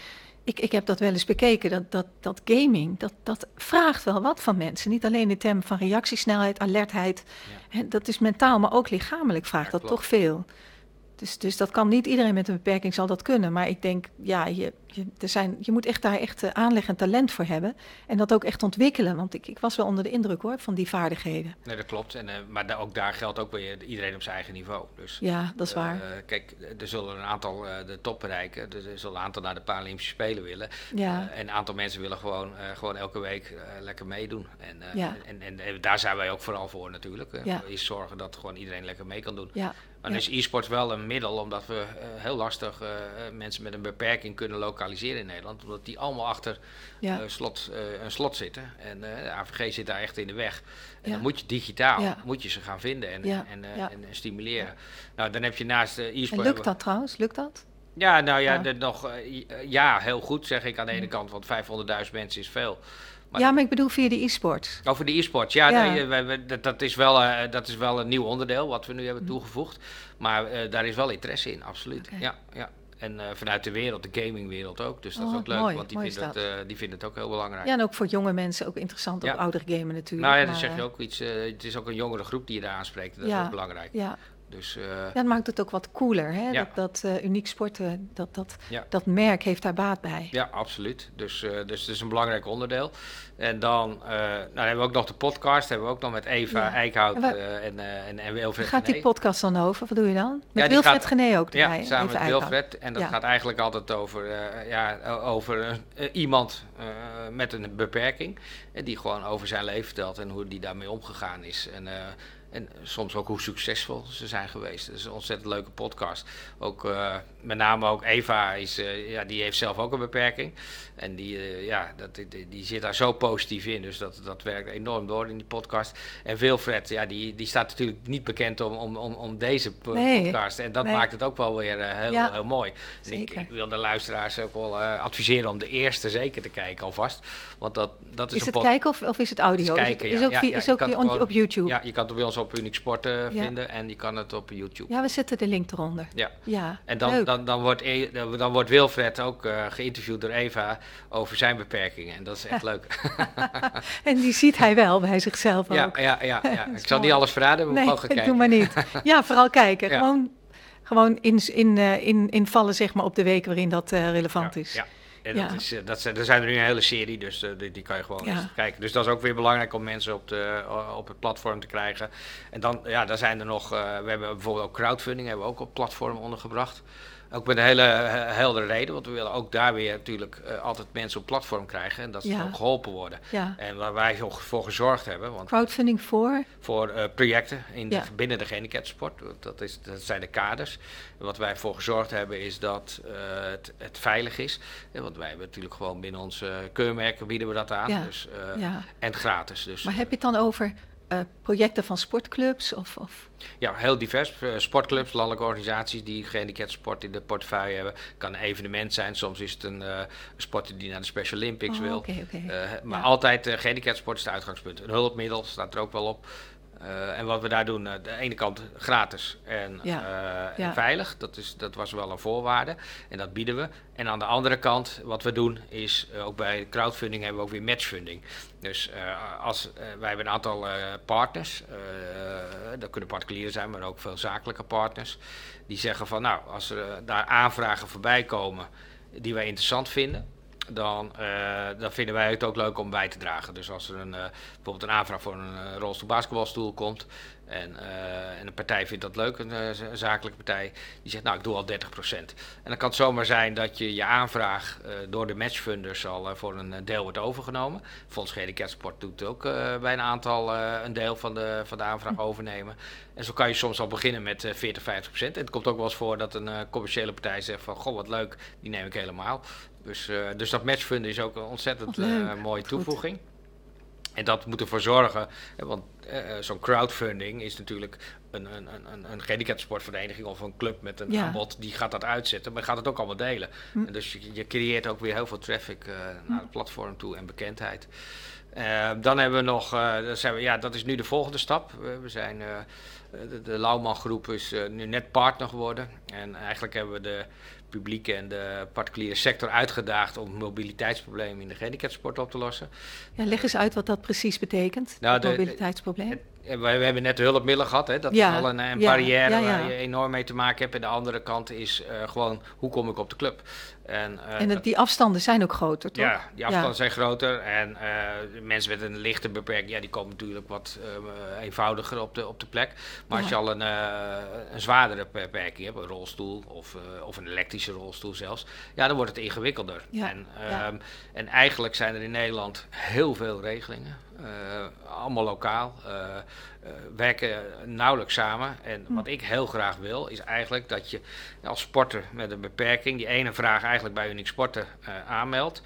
[SPEAKER 3] ik, ik heb dat wel eens bekeken, dat, dat, dat gaming, dat, dat vraagt wel wat van mensen. Niet alleen in termen van reactiesnelheid, alertheid. Ja. Hè, dat is mentaal, maar ook lichamelijk vraagt
[SPEAKER 2] Ja,
[SPEAKER 3] dat toch veel. Dus, dus dat kan niet iedereen met een beperking zal dat kunnen. Maar ik denk, ja, je, je, er zijn, je moet echt daar echt uh, aanleg en talent voor hebben. En dat ook echt ontwikkelen. Want ik, ik was wel onder de indruk hoor, van die vaardigheden.
[SPEAKER 2] Nee, dat klopt. En, uh, maar da ook daar geldt ook weer iedereen op zijn eigen niveau. Dus,
[SPEAKER 3] ja, dat is waar.
[SPEAKER 2] Uh, kijk, er zullen een aantal de top bereiken. Er zullen een aantal naar de Paralympische Spelen willen.
[SPEAKER 3] Ja.
[SPEAKER 2] en een aantal mensen willen gewoon, gewoon elke week lekker meedoen. En,
[SPEAKER 3] ja.
[SPEAKER 2] en, en, en, daar zijn wij ook vooral voor natuurlijk.
[SPEAKER 3] Ja.
[SPEAKER 2] Is zorgen dat gewoon iedereen lekker mee kan doen.
[SPEAKER 3] Ja.
[SPEAKER 2] Maar dan is e-sport wel een middel, omdat we heel lastig mensen met een beperking kunnen lokaliseren in Nederland. Omdat die allemaal achter
[SPEAKER 3] ja.
[SPEAKER 2] uh, slot, een slot zitten. En de AVG zit daar echt in de weg. En
[SPEAKER 3] ja.
[SPEAKER 2] dan moet je digitaal
[SPEAKER 3] ja.
[SPEAKER 2] moet je ze gaan vinden en, en, en, en, stimuleren. Nou, dan heb je naast e-sport...
[SPEAKER 3] En lukt dat trouwens? Lukt dat?
[SPEAKER 2] Ja, nou ja, de, nog, ja, heel goed zeg ik aan de ene kant, want 500.000 mensen is veel.
[SPEAKER 3] Maar ja, maar ik bedoel via de e-sports.
[SPEAKER 2] Over de e-sports, ja,
[SPEAKER 3] ja.
[SPEAKER 2] Nee, we, we, dat, dat, is wel, uh, dat is wel een nieuw onderdeel wat we nu hebben toegevoegd. Maar uh, daar is wel interesse in, absoluut. Okay. Ja, ja. En uh, vanuit de wereld, de gamingwereld ook. Dus dat
[SPEAKER 3] oh,
[SPEAKER 2] is ook leuk,
[SPEAKER 3] mooi,
[SPEAKER 2] want die vinden, het, uh, die vinden het ook heel belangrijk.
[SPEAKER 3] Ja, en ook voor jonge mensen ook interessant,
[SPEAKER 2] ja.
[SPEAKER 3] op oudere gamen natuurlijk.
[SPEAKER 2] Nou ja, dan
[SPEAKER 3] maar,
[SPEAKER 2] zeg je ook iets. Uh, het is ook een jongere groep die je daar aanspreekt. Dat
[SPEAKER 3] ja,
[SPEAKER 2] is ook belangrijk.
[SPEAKER 3] Ja.
[SPEAKER 2] Dus, uh,
[SPEAKER 3] dat maakt het ook wat cooler. Hè?
[SPEAKER 2] Ja.
[SPEAKER 3] Dat, dat uh, uniek sporten, dat, dat,
[SPEAKER 2] ja.
[SPEAKER 3] dat merk heeft daar baat bij.
[SPEAKER 2] Ja, absoluut. Dus, uh, dus het is een belangrijk onderdeel. En dan nou, hebben we ook nog de podcast. Hebben we ook nog met Eva
[SPEAKER 3] Ja.
[SPEAKER 2] Eickhout
[SPEAKER 3] En
[SPEAKER 2] en, eh, en, en Wilfred
[SPEAKER 3] Gaat die podcast dan over? Wat doe je dan? Met Wilfred
[SPEAKER 2] gaat-
[SPEAKER 3] Gené ook erbij.
[SPEAKER 2] Ja, samen met. Wilfred. En dat gaat eigenlijk altijd over, eh, ja, over eh, iemand eh, met een beperking. En die gewoon over zijn leven vertelt en hoe die daarmee omgegaan is. En, eh, en soms ook hoe succesvol ze zijn geweest. Het is een ontzettend leuke podcast. Ook, eh, met name ook Eva, is, eh, ja, die heeft zelf ook een beperking. En die, eh, ja, dat, die, die zit daar zo positief in. Dus dat, dat werkt enorm door in die podcast. En Wilfred, ja, die, die staat natuurlijk niet bekend om, om, om, om deze
[SPEAKER 3] Nee.
[SPEAKER 2] podcast. En dat
[SPEAKER 3] Nee.
[SPEAKER 2] maakt het ook wel weer eh, heel,
[SPEAKER 3] Ja.
[SPEAKER 2] heel mooi. Dus ik, wil de luisteraars ook wel eh, adviseren om de eerste zeker te kijken alvast. Want dat, dat is,
[SPEAKER 3] Is het kijken of, of is het audio?
[SPEAKER 2] is
[SPEAKER 3] Is het-
[SPEAKER 2] kijken,
[SPEAKER 3] is ook,
[SPEAKER 2] Ja,
[SPEAKER 3] via-
[SPEAKER 2] ja,
[SPEAKER 3] is ook on- op YouTube?
[SPEAKER 2] Ja, je kan het bij ons op Unique Sporten
[SPEAKER 3] Ja.
[SPEAKER 2] vinden en je kan het op YouTube.
[SPEAKER 3] Ja, we zetten de link eronder.
[SPEAKER 2] Ja.
[SPEAKER 3] Ja,
[SPEAKER 2] En dan, dan, dan, wordt, E- dan wordt Wilfred ook geïnterviewd door Eva over zijn beperkingen. En dat is echt leuk.
[SPEAKER 3] En die ziet hij wel bij zichzelf
[SPEAKER 2] ja,
[SPEAKER 3] ook.
[SPEAKER 2] ja, ja, ja. Ik zal niet alles verraden, maar we
[SPEAKER 3] Nee,
[SPEAKER 2] mogen kijken.
[SPEAKER 3] doe maar niet. Ja, vooral kijken.
[SPEAKER 2] Ja.
[SPEAKER 3] Gewoon, gewoon in, in, eh, in, invallen zeg maar, op de week waarin dat eh, relevant is.
[SPEAKER 2] Ja. En. Dat is, eh, dat zijn, er zijn er nu een hele serie, dus die, die kan je gewoon eens kijken. Dus dat is ook weer belangrijk om mensen op, de, op het platform te krijgen. En dan, ja, daar zijn er nog, we hebben bijvoorbeeld ook crowdfunding, hebben we ook op platform ondergebracht. Ook met een hele heldere reden, want we willen ook daar weer natuurlijk eh, altijd mensen op platform krijgen en dat ze
[SPEAKER 3] Ja.
[SPEAKER 2] ook geholpen worden.
[SPEAKER 3] Ja.
[SPEAKER 2] En waar wij voor gezorgd hebben, want
[SPEAKER 3] Crowdfunding voor?
[SPEAKER 2] voor eh, projecten in de-
[SPEAKER 3] Ja.
[SPEAKER 2] binnen de gehandicaptensport. Dat, is, dat zijn de kaders. Wat wij voor gezorgd hebben is dat eh, het, het veilig is. Want wij hebben natuurlijk gewoon binnen onze keurmerken bieden we dat aan. Dus. En gratis. Dus
[SPEAKER 3] Maar heb je het dan over eh, projecten van sportclubs? Of, of...
[SPEAKER 2] ja, heel divers. Eh, sportclubs, landelijke organisaties die gehandicaptensport in de portefeuille hebben. Het kan een evenement zijn. Soms is het een, eh, een sporter die naar de Special Olympics
[SPEAKER 3] Oh,
[SPEAKER 2] wil. maar
[SPEAKER 3] Ja.
[SPEAKER 2] altijd uh, gehandicaptensport is het uitgangspunt. Een hulpmiddel staat er ook wel op. Eh, en wat we daar doen, aan de ene kant gratis en,
[SPEAKER 3] Ja.
[SPEAKER 2] eh, en veilig. Dat, is, dat was wel een voorwaarde. En dat bieden we. En aan de andere kant, wat we doen, is eh, ook bij crowdfunding hebben we ook weer matchfunding. Dus eh, als, eh, wij hebben een aantal eh, partners. eh, dat kunnen particulieren zijn, maar ook veel zakelijke partners. Die zeggen van nou, als er eh, daar aanvragen voorbij komen die wij interessant vinden. Dan, eh, dan vinden wij het ook leuk om bij te dragen. Dus als er een, eh, bijvoorbeeld een aanvraag voor een uh, rolstoel basketbalstoel komt en, en een partij vindt dat leuk, een, een, zakelijke partij, die zegt nou ik doe al 30%. En dan kan het zomaar zijn dat je je aanvraag door de matchfunders al voor een deel wordt overgenomen. Fonds Sport doet ook bij een aantal een deel van de, van de aanvraag overnemen. En zo kan je soms al beginnen met 40, 50%. En het komt ook wel eens voor dat een commerciële partij zegt van goh wat leuk, die neem ik helemaal. Dus, uh, dus dat matchfund is ook een ontzettend uh, mooie toevoeging. En dat moet ervoor zorgen, want uh, zo'n crowdfunding is natuurlijk een, een, een, een of een club met een aanbod, die gaat dat uitzetten, maar gaat het ook allemaal delen. Hm. En dus je, je, creëert ook weer heel veel traffic naar het platform toe en bekendheid. dan hebben we nog, dan zijn we, ja, dat is nu de volgende stap. we zijn, de, de Lauwman groep is nu net partner geworden. En eigenlijk hebben we de publieke en de particuliere sector uitgedaagd om mobiliteitsproblemen in de gehandicapsport op te lossen.
[SPEAKER 3] Ja, leg eens uit wat dat precies betekent, nou, het mobiliteitsprobleem.
[SPEAKER 2] we, hebben net de hulpmiddelen gehad, hè? dat is al een, een barrière waar je enorm mee te maken hebt. En de andere kant is uh, gewoon, hoe kom ik op de club?
[SPEAKER 3] En, uh, en die afstanden zijn ook groter, toch?
[SPEAKER 2] Ja, die afstanden zijn groter. En uh, mensen met een lichte beperking, ja, die komen natuurlijk wat uh, eenvoudiger op de, op de plek. Maar als je al een, een zwaardere beperking hebt, een rolstoel of, of een elektrische rolstoel zelfs, ja, dan wordt het ingewikkelder. En, um, en eigenlijk zijn er in Nederland heel veel regelingen. Allemaal lokaal. Uh, werken nauwelijks samen. En hm. wat ik heel graag wil, is eigenlijk dat je als sporter met een beperking die ene vraag eigenlijk bij Unique Sporten aanmeldt.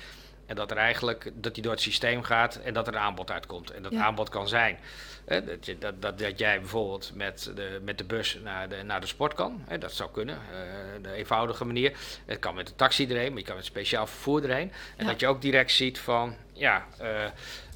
[SPEAKER 2] En dat er eigenlijk dat die door het systeem gaat en dat er een aanbod uitkomt. En dat aanbod kan zijn. dat, je, dat, dat, dat jij bijvoorbeeld met de, met de bus naar de, naar de sport kan. dat zou kunnen. Uh, de eenvoudige manier. Het kan met de taxi erheen, maar je kan met speciaal vervoer erheen. En dat je ook direct ziet van ja. Uh,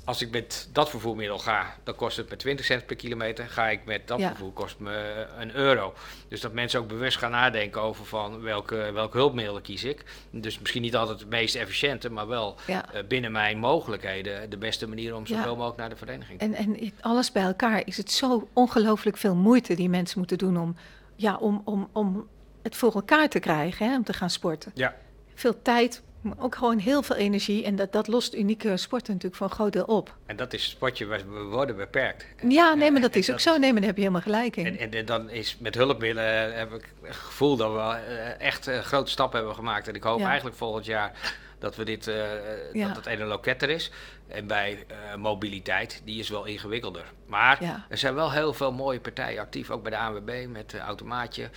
[SPEAKER 2] als ik met dat vervoermiddel ga, dan kost het me 20 cent per kilometer. Ga ik met dat vervoer, kost me een euro. Dus dat mensen ook bewust gaan nadenken over van welke, welke hulpmiddelen kies ik. Dus misschien niet altijd het meest efficiënte, maar wel uh, binnen mijn mogelijkheden de beste manier om zoveel ja. mogelijk naar de vereniging
[SPEAKER 3] te en, en alles bij elkaar is het zo ongelooflijk veel moeite die mensen moeten doen om, ja, om, om, om het voor elkaar te krijgen, hè, om te gaan sporten. Ja. Veel tijd, ook gewoon heel veel energie. En dat, dat lost unieke sporten natuurlijk voor een groot deel op.
[SPEAKER 2] En dat is sportje, we worden beperkt.
[SPEAKER 3] Ja, nee, maar dat is ook zo. Nee, maar daar heb je helemaal gelijk in.
[SPEAKER 2] En, en, dan is met hulpmiddelen heb ik het gevoel dat we eh, echt een grote stap hebben gemaakt. En ik hoop eigenlijk volgend jaar dat we dit, uh, ja. dat het ene loket er is. En bij uh, mobiliteit, die is wel ingewikkelder. Maar ja. er zijn wel heel veel mooie partijen actief, ook bij de ANWB met uh, automaatje.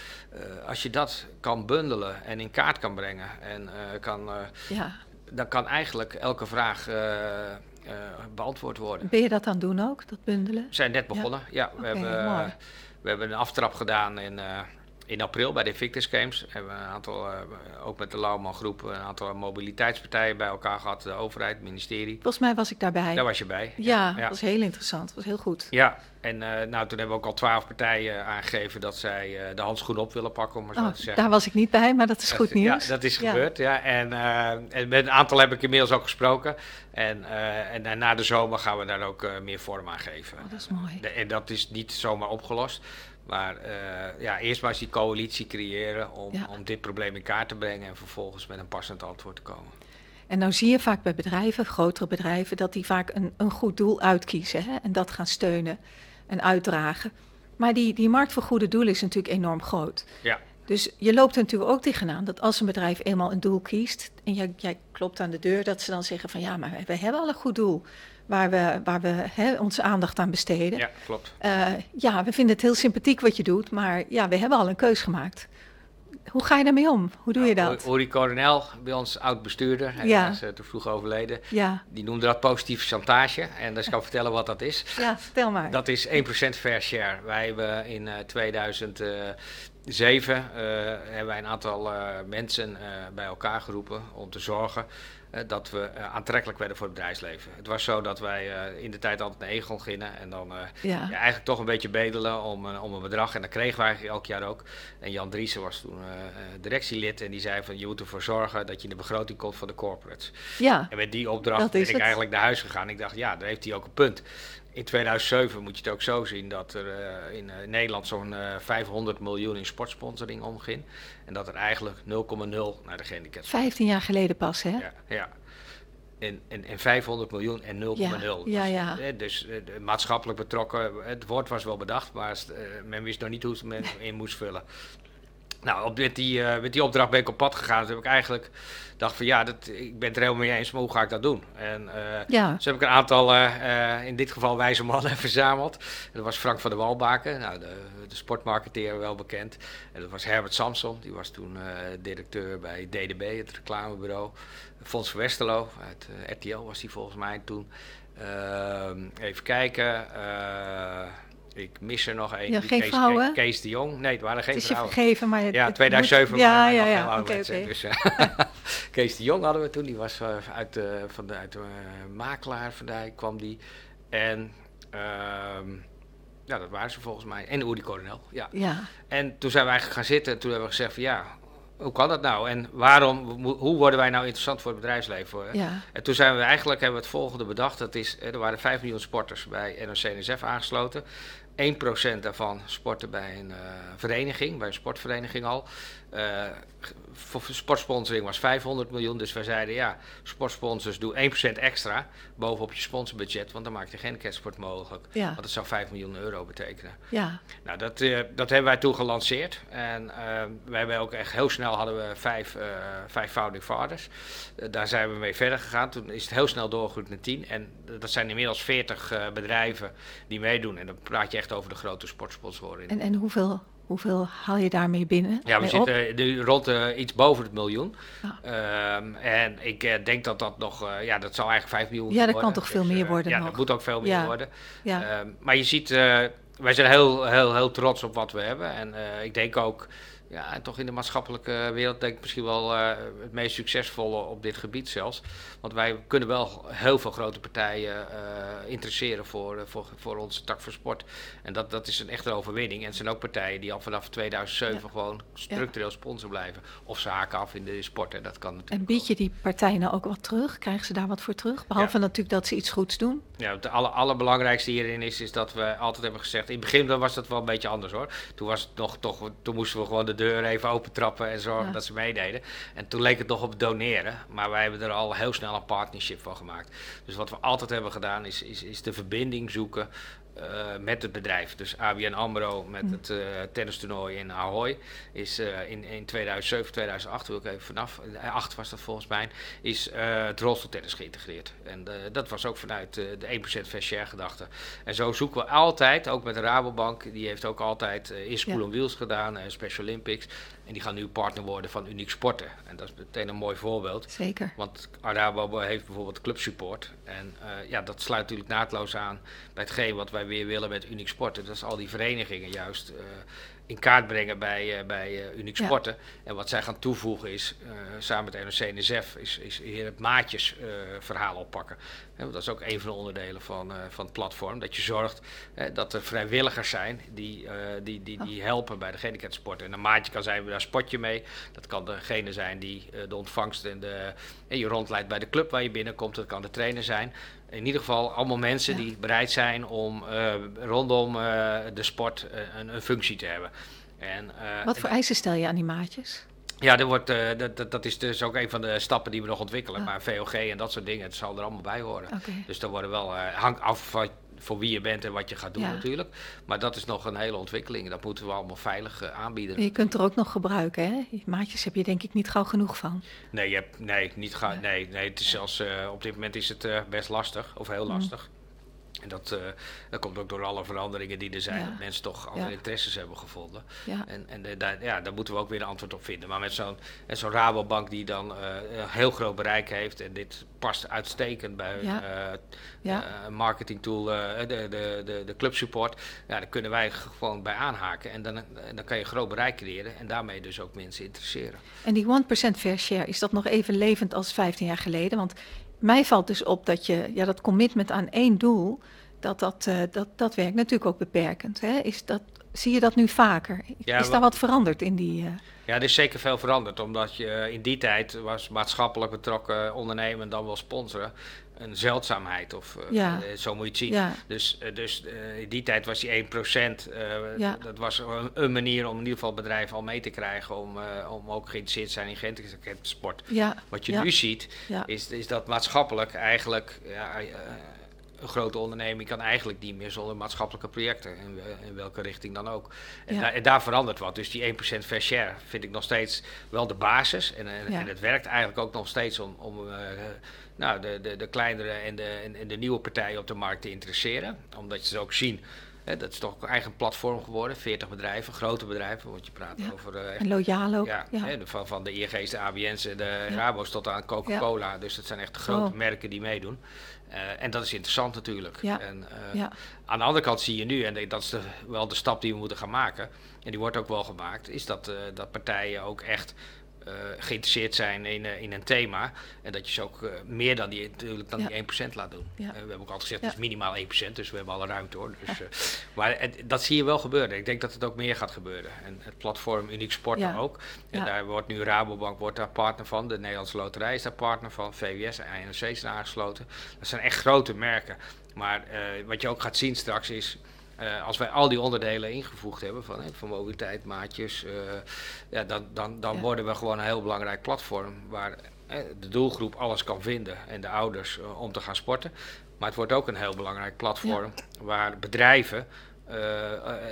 [SPEAKER 2] als je dat kan bundelen en in kaart kan brengen, en, kan, ja. dan kan eigenlijk elke vraag beantwoord worden.
[SPEAKER 3] Ben je dat aan het doen ook, dat bundelen?
[SPEAKER 2] We zijn net begonnen, ja. we, hebben, we hebben een aftrap gedaan in in april bij de Invictus Games hebben we een aantal, uh, ook met de Lauwman groep, een aantal mobiliteitspartijen bij elkaar gehad. De overheid, het ministerie.
[SPEAKER 3] Volgens mij was ik daarbij.
[SPEAKER 2] Daar was je bij.
[SPEAKER 3] Ja, dat was heel interessant. Dat was heel goed.
[SPEAKER 2] Ja, en uh, nou, toen hebben we ook al twaalf partijen aangegeven dat zij uh, de handschoen op willen pakken, om maar zo
[SPEAKER 3] oh,
[SPEAKER 2] te zeggen.
[SPEAKER 3] Daar was ik niet bij, maar dat is goed nieuws.
[SPEAKER 2] Ja, dat is gebeurd, ja. En, en, met een aantal heb ik inmiddels ook gesproken. En, en, en na de zomer gaan we daar ook meer vorm aan geven.
[SPEAKER 3] Oh, dat is mooi.
[SPEAKER 2] En dat is niet zomaar opgelost. Maar uh, ja, eerst maar eens die coalitie creëren om, om dit probleem in kaart te brengen en vervolgens met een passend antwoord te komen.
[SPEAKER 3] En nou zie je vaak bij bedrijven, grotere bedrijven, dat die vaak een, een goed doel uitkiezen hè, en dat gaan steunen en uitdragen. Maar die, die markt voor goede doelen is natuurlijk enorm groot. Ja. Dus je loopt er natuurlijk ook tegenaan dat als een bedrijf eenmaal een doel kiest en jij, jij klopt aan de deur, dat ze dan zeggen van ja, maar we hebben al een goed doel waar we, waar we hè, onze aandacht aan besteden.
[SPEAKER 2] Ja, klopt.
[SPEAKER 3] Uh, ja, we vinden het heel sympathiek wat je doet, maar ja, we hebben al een keus gemaakt. Hoe ga je daarmee om? Hoe doe je nou, dat?
[SPEAKER 2] Uri Coronel, bij ons oud-bestuurder, hij ja. is uh, te vroeg overleden. Ja. Die noemde dat positieve chantage. En dus ik kan vertellen wat dat is.
[SPEAKER 3] Ja, vertel maar.
[SPEAKER 2] Dat is 1% fair share. Wij hebben in uh, 2007 hebben wij een aantal mensen bij elkaar geroepen om te zorgen eh, dat we eh, aantrekkelijk werden voor het bedrijfsleven. Het was zo dat wij eh, in de tijd altijd naar Egon gingen en dan ja. Ja, eigenlijk toch een beetje bedelen om, om een bedrag. En dat kregen wij eigenlijk elk jaar ook. En Jan Driessen was toen directielid en die zei van je moet ervoor zorgen dat je in de begroting komt van de corporates. Ja, en met die opdracht ben ik eigenlijk naar huis gegaan. Ik dacht ja, daar heeft hij ook een punt. In 2007 moet je het ook zo zien dat er uh, in uh, Nederland zo'n uh, 500 miljoen in sportsponsoring omging. En dat er eigenlijk 0,0 naar de gehandicapten.
[SPEAKER 3] 15 jaar geleden pas, hè?
[SPEAKER 2] Ja, ja. en, en, en 500 miljoen en 0,0.
[SPEAKER 3] Ja, ja, ja.
[SPEAKER 2] Dus, eh, dus eh, maatschappelijk betrokken, het woord was wel bedacht, maar eh, men wist nog niet hoe ze men in moest vullen. Nou, op, met, die, eh, met die opdracht ben ik op pad gegaan. Dus heb ik eigenlijk dacht van ja, dat, ik ben het er helemaal mee eens, maar hoe ga ik dat doen? En
[SPEAKER 3] Ja.
[SPEAKER 2] dus heb ik een aantal, eh, in dit geval wijze mannen verzameld. En dat was Frank van der Walbaken, nou, de, de sportmarketeer wel bekend. En dat was Herbert Samson, die was toen directeur bij DDB, het reclamebureau. Fons Westerlo, uit eh, RTL was hij volgens mij toen. Ehm, even kijken, ik mis er nog één.
[SPEAKER 3] Ja, geen
[SPEAKER 2] Kees,
[SPEAKER 3] vrouwen?
[SPEAKER 2] Kees de Jong, nee, het waren geen
[SPEAKER 3] Het is je
[SPEAKER 2] vrouwen.
[SPEAKER 3] vergeven, maar het,
[SPEAKER 2] Ja,
[SPEAKER 3] het
[SPEAKER 2] 2007
[SPEAKER 3] moet- Ja, ja, ja. oké.
[SPEAKER 2] Dus, eh, Kees de Jong hadden we toen, die was eh, uit, eh, van de, uit de eh, makelaar vandaan, kwam die. En ehm, ja, dat waren ze volgens mij. En Uri Coronel, ja.
[SPEAKER 3] Ja,
[SPEAKER 2] En toen zijn we eigenlijk gaan zitten en toen hebben we gezegd van ja, hoe kan dat nou? En waarom, hoe worden wij nou interessant voor het bedrijfsleven?
[SPEAKER 3] ja.
[SPEAKER 2] En toen zijn we eigenlijk, hebben we het volgende bedacht. Dat is, er waren 5 miljoen sporters bij NOC-NSF aangesloten. 1% daarvan sporten bij een eh, vereniging, bij een sportvereniging al. Eh, sportsponsoring was 500 miljoen. Dus wij zeiden ja, sportsponsors doe 1% extra bovenop je sponsorbudget. Want dan maak je geen catsport mogelijk.
[SPEAKER 3] Ja.
[SPEAKER 2] Want dat zou 5 miljoen euro betekenen.
[SPEAKER 3] Ja,
[SPEAKER 2] Nou, dat, eh, dat hebben wij toen gelanceerd. En wij hebben ook echt heel snel hadden we vijf, vijf founding fathers. Daar zijn we mee verder gegaan. Toen is het heel snel doorgegroeid naar tien. En dat zijn inmiddels 40 eh, bedrijven die meedoen. En dan praat je echt over de grote sportsponsoren.
[SPEAKER 3] en, en hoeveel, hoeveel haal je daarmee binnen?
[SPEAKER 2] Ja, we
[SPEAKER 3] op?
[SPEAKER 2] zitten nu rond eh, iets boven het miljoen.
[SPEAKER 3] Ja.
[SPEAKER 2] Ehm, en ik eh, denk dat dat nog, eh, ja, dat zou eigenlijk 5 miljoen
[SPEAKER 3] Ja, dat
[SPEAKER 2] worden.
[SPEAKER 3] kan toch veel
[SPEAKER 2] Dus,
[SPEAKER 3] meer worden
[SPEAKER 2] Ja,
[SPEAKER 3] nog.
[SPEAKER 2] dat moet ook veel meer
[SPEAKER 3] Ja.
[SPEAKER 2] worden.
[SPEAKER 3] Ja,
[SPEAKER 2] Ehm, maar je ziet, wij zijn heel, heel, heel trots op wat we hebben. En ik denk ook, ja, en toch in de maatschappelijke wereld denk ik misschien wel eh, het meest succesvolle op dit gebied zelfs. Want wij kunnen wel heel veel grote partijen eh, interesseren voor, eh, voor, voor onze tak voor sport. En dat, dat is een echte overwinning. En het zijn ook partijen die al vanaf 2007
[SPEAKER 3] Ja.
[SPEAKER 2] gewoon structureel sponsor blijven. Of ze haken af in de sport. En dat kan natuurlijk
[SPEAKER 3] en bied je die partijen nou ook wat terug? Krijgen ze daar wat voor terug? Behalve natuurlijk dat ze iets goeds doen.
[SPEAKER 2] Ja, het aller, allerbelangrijkste hierin is, is dat we altijd hebben gezegd. In het begin was dat wel een beetje anders hoor. Toen, was het nog, toch, toen moesten we gewoon de deur even opentrappen en zorgen
[SPEAKER 3] Ja.
[SPEAKER 2] dat ze meededen. En toen leek het nog op doneren. Maar wij hebben er al heel snel een partnership van gemaakt. Dus wat we altijd hebben gedaan is, is, is de verbinding zoeken. Eh, met het bedrijf. Dus ABN AMRO met het eh tennistoernooi in Ahoy is eh, in, in 2007, 2008, wil ik even vanaf, eh, 8 was dat volgens mij, is het rolstoeltennis geïntegreerd. En dat was ook vanuit de 1% fair share gedachte. En zo zoeken we altijd, ook met de Rabobank, die heeft ook altijd in School
[SPEAKER 3] Ja.
[SPEAKER 2] on Wheels gedaan, Special Olympics. En die gaan nu partner worden van Uniek Sporten. En dat is meteen een mooi voorbeeld.
[SPEAKER 3] Zeker.
[SPEAKER 2] Want Arabo heeft bijvoorbeeld clubsupport. En eh, ja, dat sluit natuurlijk naadloos aan bij hetgeen wat wij weer willen met Uniek Sporten. Dat is al die verenigingen juist eh, in kaart brengen bij, eh, bij eh, Uniek
[SPEAKER 3] Ja.
[SPEAKER 2] Sporten. En wat zij gaan toevoegen is, eh, samen met NOC en NSF, is, is hier het maatjes eh, verhaal oppakken. Dat is ook een van de onderdelen van, van het platform. Dat je zorgt dat er vrijwilligers zijn die, die, die, die helpen bij de gehandicapsport. En een maatje kan zijn, daar spot je mee. Dat kan degene zijn die de ontvangst en, de, en je rondleidt bij de club waar je binnenkomt. Dat kan de trainer zijn. In ieder geval allemaal mensen
[SPEAKER 3] Ja.
[SPEAKER 2] die bereid zijn om eh, rondom eh, de sport eh, een, een functie te hebben. En,
[SPEAKER 3] Wat voor eisen stel je aan die maatjes?
[SPEAKER 2] ja, er wordt, dat, dat, dat is dus ook een van de stappen die we nog ontwikkelen.
[SPEAKER 3] Ah.
[SPEAKER 2] Maar VOG en dat soort dingen, het zal er allemaal bij horen. Dus daar worden wel, hangt af van voor wie je bent en wat je gaat doen
[SPEAKER 3] Ja.
[SPEAKER 2] natuurlijk. Maar dat is nog een hele ontwikkeling. Dat moeten we allemaal veilig eh, aanbieden.
[SPEAKER 3] Je kunt er ook nog gebruiken, hè? Maatjes heb je denk ik niet gauw genoeg van.
[SPEAKER 2] Nee, je hebt, nee, niet ga, nee, nee, het is zelfs, eh, op dit moment is het eh, best lastig, of heel
[SPEAKER 3] Mhm.
[SPEAKER 2] lastig. En dat, eh, dat komt ook door alle veranderingen die er zijn.
[SPEAKER 3] Ja.
[SPEAKER 2] Dat mensen toch andere
[SPEAKER 3] Ja.
[SPEAKER 2] interesses hebben gevonden.
[SPEAKER 3] Ja.
[SPEAKER 2] En, en eh, daar, ja, daar moeten we ook weer een antwoord op vinden. Maar met zo'n Rabobank die dan eh, een heel groot bereik heeft. En dit past uitstekend bij hun eh, marketingtool, eh, de, de, de, de clubsupport. Ja, daar kunnen wij gewoon bij aanhaken. En dan, dan kan je groot bereik creëren. En daarmee dus ook mensen interesseren.
[SPEAKER 3] En die 1% fair share, is dat nog even levend als 15 jaar geleden? Want mij valt dus op dat je ja, dat commitment aan één doel, dat, dat, eh, dat, dat werkt natuurlijk ook beperkend. Hè? Is dat, zie je dat nu vaker?
[SPEAKER 2] Ja,
[SPEAKER 3] is daar wat veranderd in die... eh,
[SPEAKER 2] Ja, er is zeker veel veranderd. Omdat je eh, in die tijd was maatschappelijk betrokken ondernemen en dan wel sponsoren een zeldzaamheid. Of eh,
[SPEAKER 3] Ja.
[SPEAKER 2] eh, zo moet je het zien.
[SPEAKER 3] ja,
[SPEAKER 2] Dus, eh, dus in die tijd was die 1%. eh
[SPEAKER 3] Ja.
[SPEAKER 2] Dat was een, een manier om in ieder geval bedrijven al mee te krijgen. Om, om ook geïnteresseerd te zijn in sport.
[SPEAKER 3] ja,
[SPEAKER 2] Wat je nu ziet, is, is dat maatschappelijk eigenlijk. Ja, een grote onderneming kan eigenlijk niet meer zonder maatschappelijke projecten. In, in welke richting dan ook. En, en daar verandert wat. Dus die 1% fair share vind ik nog steeds wel de basis. En, en, het werkt eigenlijk ook nog steeds om, om nou, de, de, de kleinere en de, en, de nieuwe partijen op de markt te interesseren. Omdat ze ook zien. Hè, dat is toch een eigen platform geworden. 40 bedrijven, grote bedrijven. Want je praat
[SPEAKER 3] Ja.
[SPEAKER 2] over eh,
[SPEAKER 3] En loyaal ook.
[SPEAKER 2] ja, van, van de ING's, de ABN's en de
[SPEAKER 3] Ja.
[SPEAKER 2] Rabo's tot aan Coca-Cola. Dus dat zijn echt grote
[SPEAKER 3] Oh.
[SPEAKER 2] merken die meedoen. Eh, en dat is interessant natuurlijk. En, eh, Aan de andere kant zie je nu, en dat is de, wel de stap die we moeten gaan maken, en die wordt ook wel gemaakt, is dat, dat partijen ook echt eh, geïnteresseerd zijn in, eh, in een thema. En dat je ze ook eh, meer dan die, natuurlijk dan
[SPEAKER 3] Ja.
[SPEAKER 2] die 1% laat doen.
[SPEAKER 3] Ja.
[SPEAKER 2] We hebben ook altijd gezegd, het is minimaal 1%, dus we hebben alle ruimte hoor. Dus, maar het- dat zie je wel gebeuren. Ik denk dat het ook meer gaat gebeuren. En het platform Uniek Sporten
[SPEAKER 3] Ja.
[SPEAKER 2] ook. En daar wordt nu Rabobank wordt daar partner van. De Nederlandse Loterij is daar partner van. VWS en INC zijn aangesloten. Dat zijn echt grote merken. Maar wat je ook gaat zien straks is... eh, als wij al die onderdelen ingevoegd hebben, van, van mobiliteit, maatjes, eh, ja, dan, dan, dan
[SPEAKER 3] Ja.
[SPEAKER 2] worden we gewoon een heel belangrijk platform waar de doelgroep alles kan vinden en de ouders eh, om te gaan sporten. Maar het wordt ook een heel belangrijk platform waar bedrijven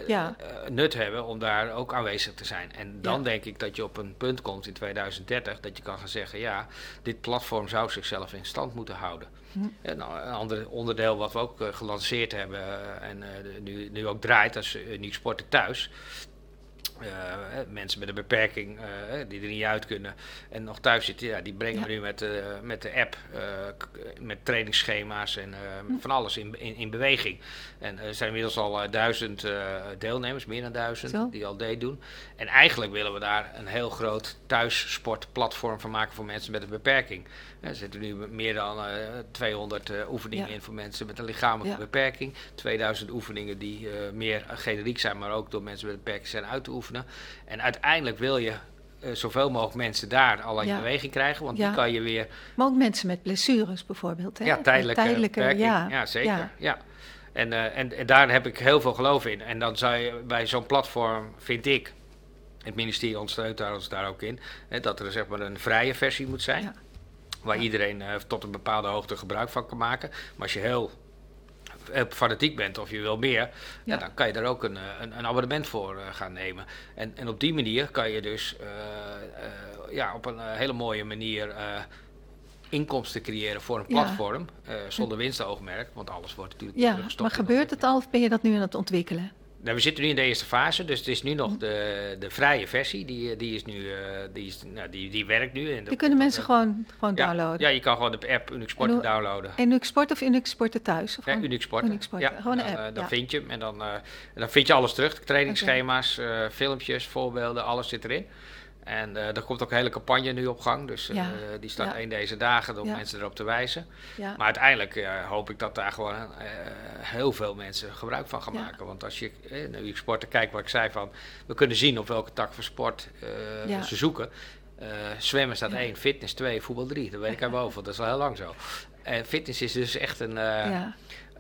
[SPEAKER 3] Ja.
[SPEAKER 2] nut hebben om daar ook aanwezig te zijn. En dan denk ik dat je op een punt komt in 2030 dat je kan gaan zeggen, ja, dit platform zou zichzelf in stand moeten houden. Nou, een ander onderdeel wat we ook eh, gelanceerd hebben eh, en eh, nu, nu ook draait, dat is Uniek Sporten Thuis. Eh, hè, mensen met een beperking eh, die er niet uit kunnen en nog thuis zitten, ja, die brengen
[SPEAKER 3] Ja.
[SPEAKER 2] we nu met, eh, met de app, eh, met trainingsschema's en eh,
[SPEAKER 3] Hm.
[SPEAKER 2] van alles in, in, in beweging. En er zijn inmiddels al eh, duizend eh, deelnemers, meer dan duizend,
[SPEAKER 3] Zo.
[SPEAKER 2] die al deed doen. En eigenlijk willen we daar een heel groot thuissportplatform van maken voor mensen met een beperking. Er zitten nu meer dan eh, 200 eh, oefeningen
[SPEAKER 3] Ja.
[SPEAKER 2] in voor mensen met een lichamelijke
[SPEAKER 3] Ja.
[SPEAKER 2] beperking. 2000 oefeningen die eh, meer generiek zijn, maar ook door mensen met een beperking zijn uit te oefenen. En uiteindelijk wil je eh, zoveel mogelijk mensen daar al in
[SPEAKER 3] Ja.
[SPEAKER 2] beweging krijgen, want
[SPEAKER 3] Ja.
[SPEAKER 2] die kan je weer
[SPEAKER 3] Maar ook mensen met blessures bijvoorbeeld. Hè?
[SPEAKER 2] ja, tijdelijke,
[SPEAKER 3] Tijdelijke, ja.
[SPEAKER 2] Ja, zeker.
[SPEAKER 3] Ja.
[SPEAKER 2] En, eh, en, en daar heb ik heel veel geloof in. En dan zou je bij zo'n platform, vind ik, het ministerie ondersteunt daar ons daar ook in, hè, dat er zeg maar een vrije versie moet zijn.
[SPEAKER 3] Ja.
[SPEAKER 2] Waar iedereen eh, tot een bepaalde hoogte gebruik van kan maken. Maar als je heel fanatiek bent of je wil meer, ja.
[SPEAKER 3] Ja.
[SPEAKER 2] dan kan je daar ook een, eh, een, een abonnement voor eh, gaan nemen. En, en op die manier kan je dus eh, eh, ja, op een eh, hele mooie manier eh, inkomsten creëren voor een
[SPEAKER 3] Ja.
[SPEAKER 2] platform. eh, zonder winstoogmerk, want alles wordt natuurlijk
[SPEAKER 3] Ja, maar gebeurt het al of ben je dat nu aan het ontwikkelen?
[SPEAKER 2] Nou, we zitten nu in de eerste fase, dus het is nu nog de, de vrije versie. Die, die, is nu, eh, die, is, nou, die, die werkt nu. En
[SPEAKER 3] Die
[SPEAKER 2] dat-
[SPEAKER 3] kunnen mensen
[SPEAKER 2] dat-
[SPEAKER 3] gewoon, gewoon
[SPEAKER 2] ja,
[SPEAKER 3] downloaden.
[SPEAKER 2] Ja, je kan gewoon de app Unix
[SPEAKER 3] En
[SPEAKER 2] downloaden.
[SPEAKER 3] En Unix Sport of Unix Sporten thuis? Of
[SPEAKER 2] Ja,
[SPEAKER 3] gewoon-
[SPEAKER 2] Unix Sporten.
[SPEAKER 3] Unix Sporten,
[SPEAKER 2] Ja,
[SPEAKER 3] gewoon een
[SPEAKER 2] dan,
[SPEAKER 3] app,
[SPEAKER 2] eh, dan
[SPEAKER 3] ja.
[SPEAKER 2] vind je hem en dan, eh, dan vind je alles terug. Trainingsschema's, eh, filmpjes, voorbeelden, alles zit erin. En eh, er komt ook een hele campagne nu op gang. Dus eh,
[SPEAKER 3] Ja,
[SPEAKER 2] die staat
[SPEAKER 3] ja.
[SPEAKER 2] één deze dagen om
[SPEAKER 3] Ja.
[SPEAKER 2] mensen erop te wijzen. Maar uiteindelijk eh, hoop ik dat daar gewoon heel veel mensen gebruik van gaan maken. Want als je naar Unix Sporten kijkt, wat ik zei van... We kunnen zien op welke tak van sport ze zoeken. Zwemmen staat één, fitness twee, voetbal drie. Dat weet ik uit mijn hoofd, want dat is al heel lang zo. En fitness is dus echt een...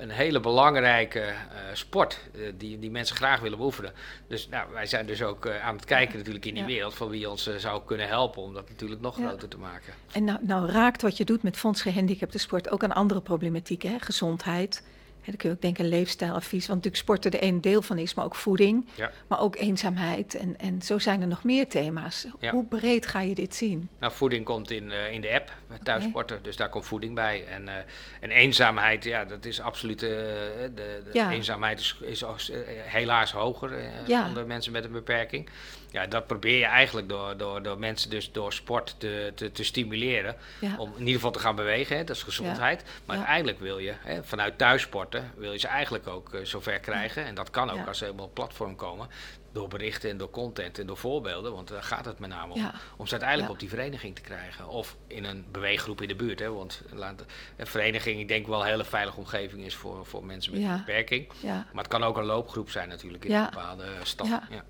[SPEAKER 2] een hele belangrijke eh, sport eh, die, die mensen graag willen beoefenen. Dus nou, wij zijn dus ook eh, aan het kijken natuurlijk in die
[SPEAKER 3] Ja.
[SPEAKER 2] wereld van wie ons zou kunnen helpen om dat natuurlijk nog
[SPEAKER 3] Ja.
[SPEAKER 2] groter te maken.
[SPEAKER 3] En nou, nou raakt wat je doet met Fonds Gehandicapte Sport ook aan andere problematieken. Hè? Gezondheid. Hè, dan kun je ook denken leefstijladvies. Want natuurlijk sporten er een deel van is, maar ook voeding.
[SPEAKER 2] Ja.
[SPEAKER 3] Maar ook eenzaamheid. En, en zo zijn er nog meer thema's. Hoe breed ga je dit zien?
[SPEAKER 2] Nou, voeding komt in, in de app, thuissporten, dus daar komt voeding bij. En, eh, en eenzaamheid, ja, dat is absoluut, eh, de, de
[SPEAKER 3] Ja.
[SPEAKER 2] eenzaamheid is, is eh, helaas hoger eh,
[SPEAKER 3] Ja.
[SPEAKER 2] onder mensen met een beperking. ja, dat probeer je eigenlijk door, door, door mensen dus door sport te, te, te stimuleren.
[SPEAKER 3] Ja.
[SPEAKER 2] Om in ieder geval te gaan bewegen, hè, dat is gezondheid. Maar uiteindelijk wil je, hè, vanuit thuissporten, wil je ze eigenlijk ook eh, zover krijgen. En dat kan ook als ze helemaal op platform komen. Door berichten en door content en door voorbeelden. Want daar gaat het met name om.
[SPEAKER 3] Ja.
[SPEAKER 2] Om ze uiteindelijk
[SPEAKER 3] Ja.
[SPEAKER 2] op die vereniging te krijgen. Of in een beweeggroep in de buurt. Hè, want laat, een vereniging, ik denk wel een hele veilige omgeving is voor, voor mensen met
[SPEAKER 3] Ja.
[SPEAKER 2] een beperking. Maar het kan ook een loopgroep zijn natuurlijk in een bepaalde stad.
[SPEAKER 3] Ja.
[SPEAKER 2] Ja.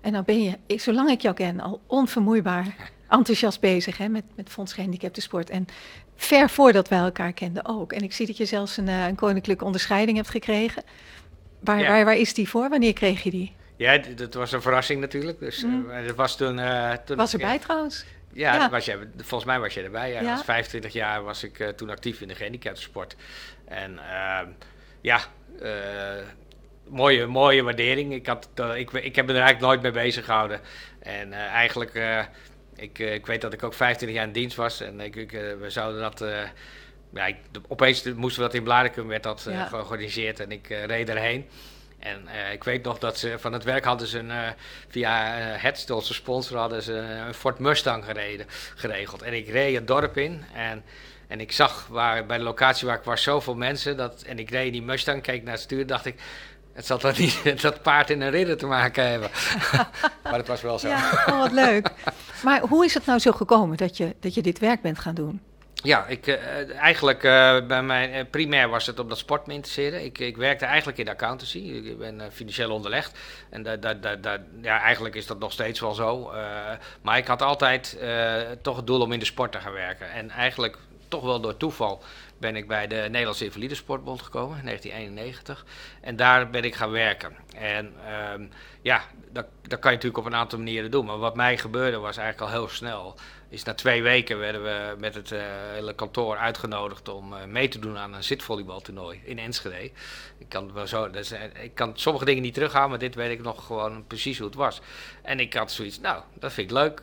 [SPEAKER 3] En nou ben je, ik- zolang ik jou ken, al onvermoeibaar enthousiast bezig hè, met, met Fonds Gehandicapten Sport. En ver voordat wij elkaar kenden ook. En ik zie dat je zelfs een, eh, een koninklijke onderscheiding hebt gekregen. Waar, waar, waar is die voor? Wanneer kreeg je die?
[SPEAKER 2] Ja, dat was een verrassing natuurlijk. Dus
[SPEAKER 3] Mm.
[SPEAKER 2] eh, dat was toen... eh, toen
[SPEAKER 3] Was
[SPEAKER 2] ja,
[SPEAKER 3] erbij trouwens?
[SPEAKER 2] Ja, Was jij, volgens mij was je erbij. Ja.
[SPEAKER 3] Ja.
[SPEAKER 2] Als 25 jaar was ik eh, toen actief in de gehandicaptensport. En ehm, ja, eh, mooie, mooie waardering. Ik, had, eh, ik, ik heb me er eigenlijk nooit mee bezig gehouden. En eh, eigenlijk, eh, ik, eh, ik weet dat ik ook 25 jaar in dienst was. En ik, ik, eh, we zouden dat... eh, ja, ik, opeens moesten we dat in Blaricum, werd dat eh, georganiseerd. En ik eh, reed erheen. En eh, ik weet nog dat ze van het werk hadden ze een, eh, via uh, Headstone, onze sponsor, hadden ze een Ford Mustang gereden, geregeld. En ik reed het dorp in en, en ik zag waar, bij de locatie waar ik was zoveel mensen. Dat, en ik reed in die Mustang, keek naar het stuur, dacht ik, het zal toch niet dat paard in een ridder te maken hebben. maar het was wel zo.
[SPEAKER 3] Oh, wat leuk. Maar hoe is het nou zo gekomen dat je, dat je dit werk bent gaan doen?
[SPEAKER 2] Ja, ik, eh, eigenlijk uh, bij mijn uh, primair was het omdat sport me interesseerde. Ik, ik werkte eigenlijk in de accountancy. Ik ben financieel onderlegd. En da, da, da, ja, eigenlijk is dat nog steeds wel zo. Maar ik had altijd toch het doel om in de sport te gaan werken. En eigenlijk toch wel door toeval ben ik bij de Nederlandse Invalide Sportbond gekomen in 1991. En daar ben ik gaan werken. En um, ja, dat, dat kan je natuurlijk op een aantal manieren doen. Maar wat mij gebeurde was eigenlijk al heel snel is na twee weken werden we met het uh, hele kantoor uitgenodigd om uh, mee te doen aan een zitvolleybaltoernooi in Enschede. Ik kan, wel zo, dus, uh, ik kan sommige dingen niet terughalen, maar dit weet ik nog gewoon precies hoe het was. En ik had zoiets, nou, dat vind ik leuk,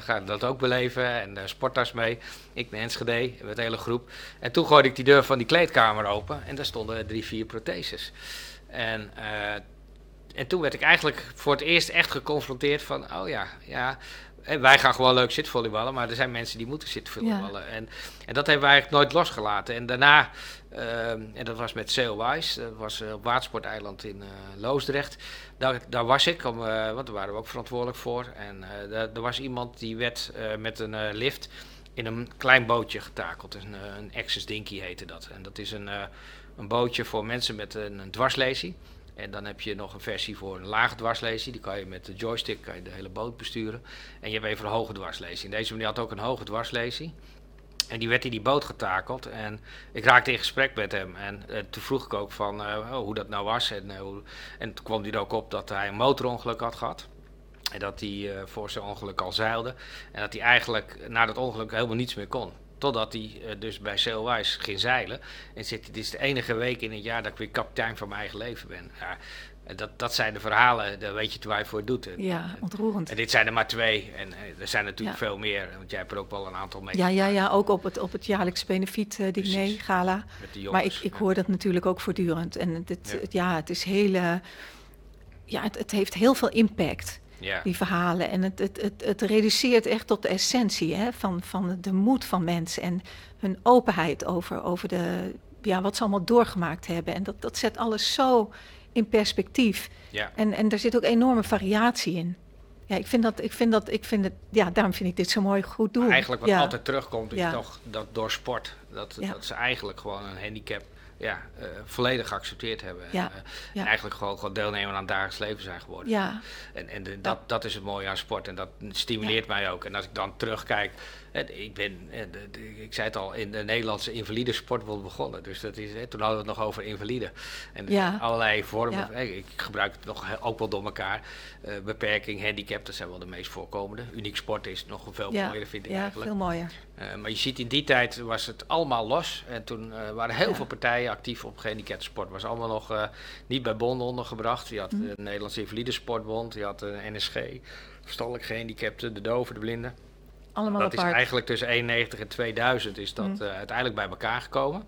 [SPEAKER 2] ga dat ook beleven en sporttas mee. Ik naar Enschede met de hele groep. En toen gooide ik die deur van die kleedkamer open en daar stonden drie, vier protheses. En en toen werd ik eigenlijk voor het eerst echt geconfronteerd van, oh ja, ja, en wij gaan gewoon leuk zitvolleyballen, maar er zijn mensen die moeten zitvolleyballen. Ja. En, en dat hebben we eigenlijk nooit losgelaten. En daarna, uh, en dat was met Sailwise, dat was uh, op Watersporteiland in uh, Loosdrecht. Daar, daar was ik, om, uh, want daar waren we ook verantwoordelijk voor. En er was iemand die werd met een lift in een klein bootje getakeld. Een, een Access Dinky heette dat. En dat is een, een bootje voor mensen met een, een dwarslesie. En dan heb je nog een versie voor een lage dwarslesie. Die kan je met de joystick kan je de hele boot besturen. En je hebt even een hoge dwarslesie. En deze meneer had ook een hoge dwarslesie. En die werd in die boot getakeld. En ik raakte in gesprek met hem. En uh, toen vroeg ik ook van uh, oh, hoe dat nou was. En, uh, hoe, en toen kwam hij er ook op dat hij een motorongeluk had gehad. En dat hij voor zijn ongeluk al zeilde. En dat hij eigenlijk na dat ongeluk helemaal niets meer kon. Totdat hij uh, dus bij Sailwise ging zeilen. En zit, dit is de enige week in het jaar dat ik weer kapitein van mijn eigen leven ben. Ja, dat, dat zijn de verhalen, daar weet je waar je voor doet. En,
[SPEAKER 3] ja, ontroerend.
[SPEAKER 2] En dit zijn er maar twee. En, en er zijn natuurlijk ja. veel meer. Want jij hebt er ook wel een aantal mee.
[SPEAKER 3] Ja, ja, ja ook op het, op het jaarlijks benefiet uh, diner, gala. maar ik, ik hoor dat natuurlijk ook voortdurend. En het, ja. Het, ja, het is hele... Ja, het, het heeft heel veel impact. Die verhalen. En het, het, het, het reduceert echt tot de essentie hè, van, van de moed van mensen en hun openheid over, over de, ja, wat ze allemaal doorgemaakt hebben. En dat, dat zet alles zo in perspectief.
[SPEAKER 2] Ja.
[SPEAKER 3] En, en er zit ook enorme variatie in. Ja, ik vind dat, ik vind dat, ik vind het, ja, daarom vind ik dit zo mooi goed doen.
[SPEAKER 2] Eigenlijk wat
[SPEAKER 3] ja.
[SPEAKER 2] altijd terugkomt is
[SPEAKER 3] Ja.
[SPEAKER 2] toch dat door sport, dat,
[SPEAKER 3] Ja.
[SPEAKER 2] dat ze eigenlijk gewoon een handicap ja, eh, volledig geaccepteerd hebben.
[SPEAKER 3] Ja.
[SPEAKER 2] En, eh,
[SPEAKER 3] Ja.
[SPEAKER 2] en eigenlijk gewoon, gewoon deelnemer aan het dagelijks leven zijn geworden.
[SPEAKER 3] Ja,
[SPEAKER 2] En, en de, dat, dat is het mooie aan sport en dat stimuleert mij ook. En als ik dan terugkijk, ik ben, eh, ik zei het al, in de Nederlandse invalide sportbond begonnen. Dus dat is, toen hadden we het nog over invalide. En er
[SPEAKER 3] Ja.
[SPEAKER 2] allerlei vormen,
[SPEAKER 3] Ja.
[SPEAKER 2] ik gebruik het nog ook wel door elkaar. Eh, beperking, handicap, dat zijn wel de meest voorkomende. Uniek sport is nog veel
[SPEAKER 3] ja,
[SPEAKER 2] mooier, vind ik
[SPEAKER 3] ja
[SPEAKER 2] eigenlijk.
[SPEAKER 3] veel mooier.
[SPEAKER 2] Eh, maar je ziet in die tijd was het allemaal los. En toen waren heel
[SPEAKER 3] Ja.
[SPEAKER 2] veel partijen actief op gehandicapte sport. Was allemaal nog niet bij bonden ondergebracht. Je had de Nederlandse Invalide Sportbond, je had de NSG, verstandelijk gehandicapten, de doven, de blinden.
[SPEAKER 3] Allemaal
[SPEAKER 2] dat is eigenlijk tussen 91 en 2000 is dat
[SPEAKER 3] Mhm.
[SPEAKER 2] eh, uiteindelijk bij elkaar gekomen.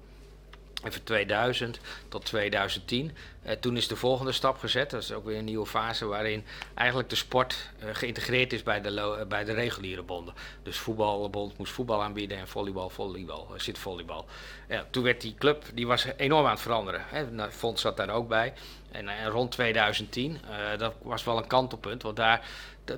[SPEAKER 2] En van 2000 tot 2010. Eh, toen is de volgende stap gezet. Dat is ook weer een nieuwe fase waarin eigenlijk de sport eh, geïntegreerd is bij de, lo- bij de reguliere bonden. Dus voetbalbond moest voetbal aanbieden en volleybal, volleybal, uh, zit volleybal. Ja, toen werd die club, die was enorm aan het veranderen. Hè. Nou, Fonds zat daar ook bij. En, en rond 2010, eh, dat was wel een kantelpunt, want daar,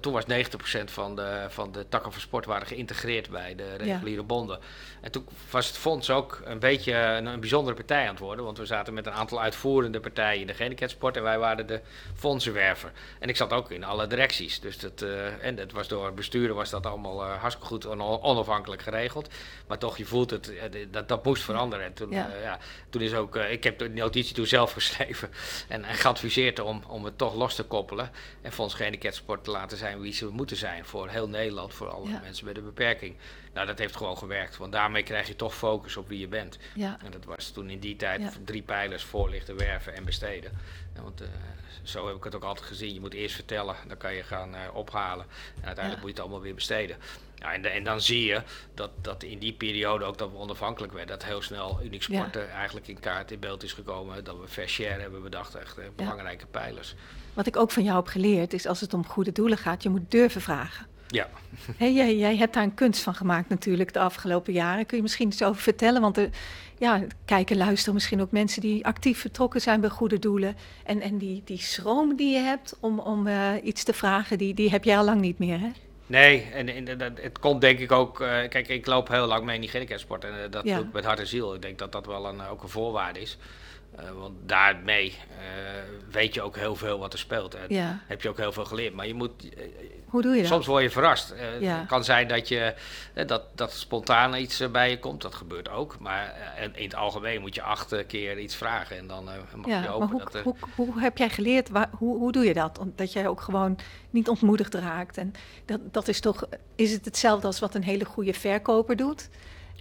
[SPEAKER 2] toen was 90% van de, van de takken van sport waren geïntegreerd bij de reguliere bonden. En toen was het fonds ook een beetje een, een bijzondere partij aan het worden, want we zaten met een aantal uitvoerende partijen in de gehandicapsport en wij waren de fondsenwerver. En ik zat ook in alle directies, dus dat, eh, en dat was door besturen was dat allemaal eh, hartstikke goed en on- onafhankelijk geregeld. Maar toch, je voelt het, eh, dat, dat moest veranderen. En toen,
[SPEAKER 3] Ja.
[SPEAKER 2] ja, toen is ook, ik heb de notitie toen zelf geschreven en, en geadviseerd om, om het toch los te koppelen. En Fonds Gehandicapsport te laten zijn wie ze moeten zijn voor heel Nederland, voor alle
[SPEAKER 3] Ja.
[SPEAKER 2] mensen met een beperking. Nou, dat heeft gewoon gewerkt, want daarmee krijg je toch focus op wie je bent.
[SPEAKER 3] Ja.
[SPEAKER 2] En dat was toen in die tijd
[SPEAKER 3] Ja.
[SPEAKER 2] drie pijlers, voorlichten, werven en besteden. Want eh, zo heb ik het ook altijd gezien. Je moet eerst vertellen, dan kan je gaan eh, ophalen. En uiteindelijk moet je het allemaal weer besteden. Ja, en, de- en dan zie je dat, dat in die periode ook dat we onafhankelijk werden. Dat heel snel Unique Sport eh, eigenlijk in kaart in beeld is gekomen. Dat we fair share hebben bedacht. Echt eh, belangrijke pijlers.
[SPEAKER 3] Wat ik ook van jou heb geleerd is als het om goede doelen gaat, je moet durven vragen.
[SPEAKER 2] Ja.
[SPEAKER 3] Jij, jij hebt daar een kunst van gemaakt natuurlijk de afgelopen jaren. Kun je misschien iets over vertellen? Want er ja, kijken, luisteren misschien ook mensen die actief betrokken zijn bij goede doelen. En, en die, die schroom die je hebt om, om eh, iets te vragen, die, die heb jij al lang niet meer, hè?
[SPEAKER 2] Nee, en, en dat- het komt denk ik ook. eh, kijk, ik loop heel lang mee in die gehandicapsport en eh, dat
[SPEAKER 3] Ja.
[SPEAKER 2] doe ik met hart en ziel. Ik denk dat dat wel een, ook een voorwaarde is. Eh, want daarmee eh, weet je ook heel veel wat er speelt. En
[SPEAKER 3] Ja.
[SPEAKER 2] heb je ook heel veel geleerd. Maar je moet. eh,
[SPEAKER 3] Hoe doe je dat?
[SPEAKER 2] Soms word je verrast.
[SPEAKER 3] Ja.
[SPEAKER 2] Het kan zijn dat, je, dat, dat spontaan iets bij je komt. Dat gebeurt ook. Maar en in het algemeen moet je acht keer iets vragen. En dan mag
[SPEAKER 3] ja,
[SPEAKER 2] je hopen
[SPEAKER 3] hoe,
[SPEAKER 2] dat er...
[SPEAKER 3] hoe, hoe heb jij geleerd, waar, hoe, hoe doe je dat? Dat jij ook gewoon niet ontmoedigd raakt. En dat, dat is toch, is het hetzelfde als wat een hele goede verkoper doet?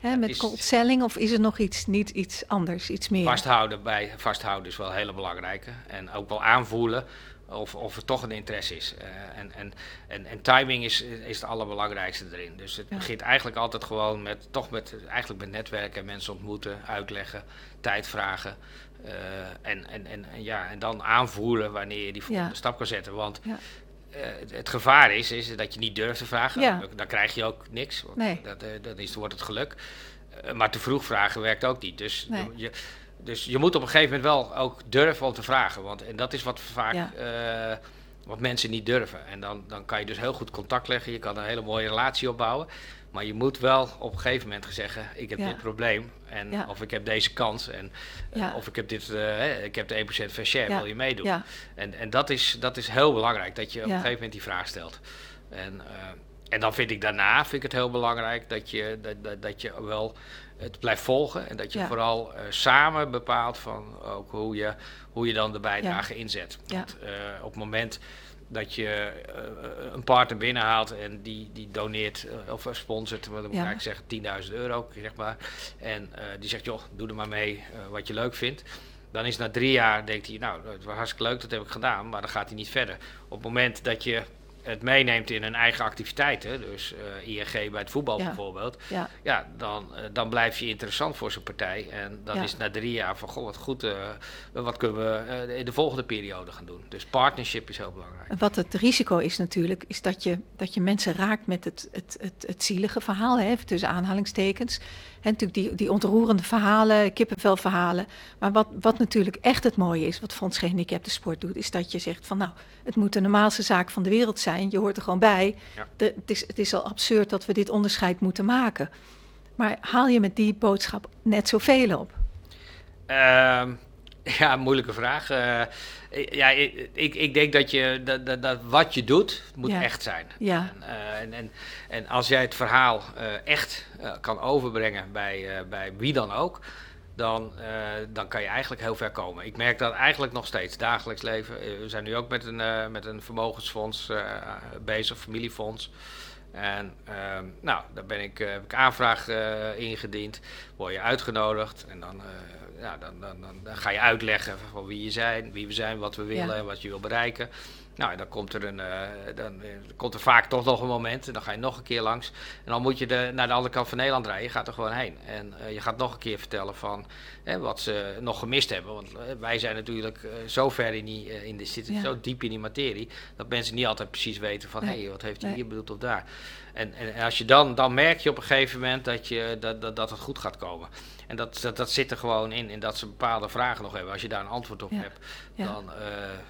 [SPEAKER 3] Hè, met cold selling of is er nog iets, niet iets anders, iets meer?
[SPEAKER 2] Vasthouden bij vasthouden is wel een hele belangrijke. En ook wel aanvoelen of, of er toch een interesse is. Eh, en, en, en, en timing is, is het allerbelangrijkste erin. Dus het
[SPEAKER 3] Ja.
[SPEAKER 2] begint eigenlijk altijd gewoon met, toch met, eigenlijk met netwerken, mensen ontmoeten, uitleggen, tijd vragen. eh, en, en, en, ja, en dan aanvoeren wanneer je die volgende
[SPEAKER 3] Ja.
[SPEAKER 2] stap kan zetten. Want
[SPEAKER 3] Ja.
[SPEAKER 2] Eh, het, gevaar is, is dat je niet durft te vragen.
[SPEAKER 3] Ja.
[SPEAKER 2] Dan, dan krijg je ook niks. Want
[SPEAKER 3] Nee.
[SPEAKER 2] dat, eh, dan is, wordt het geluk. Eh, maar te vroeg vragen werkt ook niet. Dus
[SPEAKER 3] Nee.
[SPEAKER 2] je, dus je moet op een gegeven moment wel ook durven om te vragen. Want en dat is wat vaak
[SPEAKER 3] Ja.
[SPEAKER 2] eh, wat mensen niet durven. En dan, dan kan je dus heel goed contact leggen. Je kan een hele mooie relatie opbouwen. Maar je moet wel op een gegeven moment zeggen: ik heb
[SPEAKER 3] Ja.
[SPEAKER 2] dit probleem. En,
[SPEAKER 3] Ja.
[SPEAKER 2] Of ik heb deze kans. En, eh,
[SPEAKER 3] Ja.
[SPEAKER 2] Of ik heb dit, eh, ik heb de 1% fair share,
[SPEAKER 3] Ja.
[SPEAKER 2] wil je meedoen? En, en dat, is, dat is heel belangrijk, dat je op een gegeven moment die vraag stelt. En, eh, en dan vind ik daarna vind ik het heel belangrijk dat je, dat, dat, dat je wel het blijft volgen. En dat je vooral samen bepaalt van ook hoe je, hoe je dan de bijdrage inzet. Want, op het moment dat je eh, een partner binnenhaalt en die, die doneert eh, of sponsort, wat moet ik eigenlijk zeggen, 10.000 euro, zeg maar. En eh, die zegt, joh, doe er maar mee eh, wat je leuk vindt. Dan is na drie jaar, denkt hij, nou, dat was hartstikke leuk, dat heb ik gedaan, maar dan gaat hij niet verder. Op het moment dat je het meeneemt in hun eigen activiteiten, dus eh ING bij het voetbal
[SPEAKER 3] Ja.
[SPEAKER 2] bijvoorbeeld,
[SPEAKER 3] Ja.
[SPEAKER 2] ja, dan, eh, dan blijf je interessant voor zo'n partij. En dan
[SPEAKER 3] Ja.
[SPEAKER 2] is na drie jaar van, goh, wat goed, eh, wat kunnen we in de volgende periode gaan doen. Dus partnership is heel belangrijk.
[SPEAKER 3] Wat het risico is natuurlijk, is dat je, dat je mensen raakt met het, het, het, het zielige verhaal, hè, tussen aanhalingstekens. En natuurlijk die, die ontroerende verhalen, kippenvelverhalen. Maar wat, wat natuurlijk echt het mooie is, wat Fonds Gehandicapten Sport doet, is dat je zegt van nou, het moet de normaalste zaak van de wereld zijn. Je hoort er gewoon bij.
[SPEAKER 2] Ja.
[SPEAKER 3] De, het, is, het is al absurd dat we dit onderscheid moeten maken. Maar haal je met die boodschap net zoveel op?
[SPEAKER 2] Ehm, ja, moeilijke vraag. Eh, ja, ik, ik, denk dat, je, dat, dat, dat wat je doet, moet
[SPEAKER 3] Ja.
[SPEAKER 2] echt zijn.
[SPEAKER 3] Ja.
[SPEAKER 2] En, eh, en, en, en als jij het verhaal eh, echt kan overbrengen bij, bij wie dan ook, dan, eh, dan kan je eigenlijk heel ver komen. Ik merk dat eigenlijk nog steeds, dagelijks leven. Eh, we zijn nu ook met een, eh, met een vermogensfonds eh, bezig, familiefonds. En ehm, nou, daar ben ik, heb ik aanvraag ingediend, word je uitgenodigd en dan, ja, dan, dan, dan, dan ga je uitleggen van wie je zijn, wie we zijn, wat we willen,
[SPEAKER 3] Ja.
[SPEAKER 2] wat je wil bereiken. Nou, dan komt er, een, uh, dan uh, komt er vaak toch nog een moment. En dan ga je nog een keer langs. En dan moet je de, naar de andere kant van Nederland rijden. Je gaat er gewoon heen. En uh, je gaat nog een keer vertellen van wat ze nog gemist hebben. Want wij zijn natuurlijk zo ver in die, in de, zitten ja. zo diep in die materie. Dat mensen niet altijd precies weten van hé, hey, wat heeft hij nee. hier bedoeld of daar. En, en, als je dan, dan merk je op een gegeven moment dat, je, dat, dat, dat het goed gaat komen. En dat, dat, dat zit er gewoon in, in dat ze bepaalde vragen nog hebben. Als je daar een antwoord op ja. hebt. Dan, uh,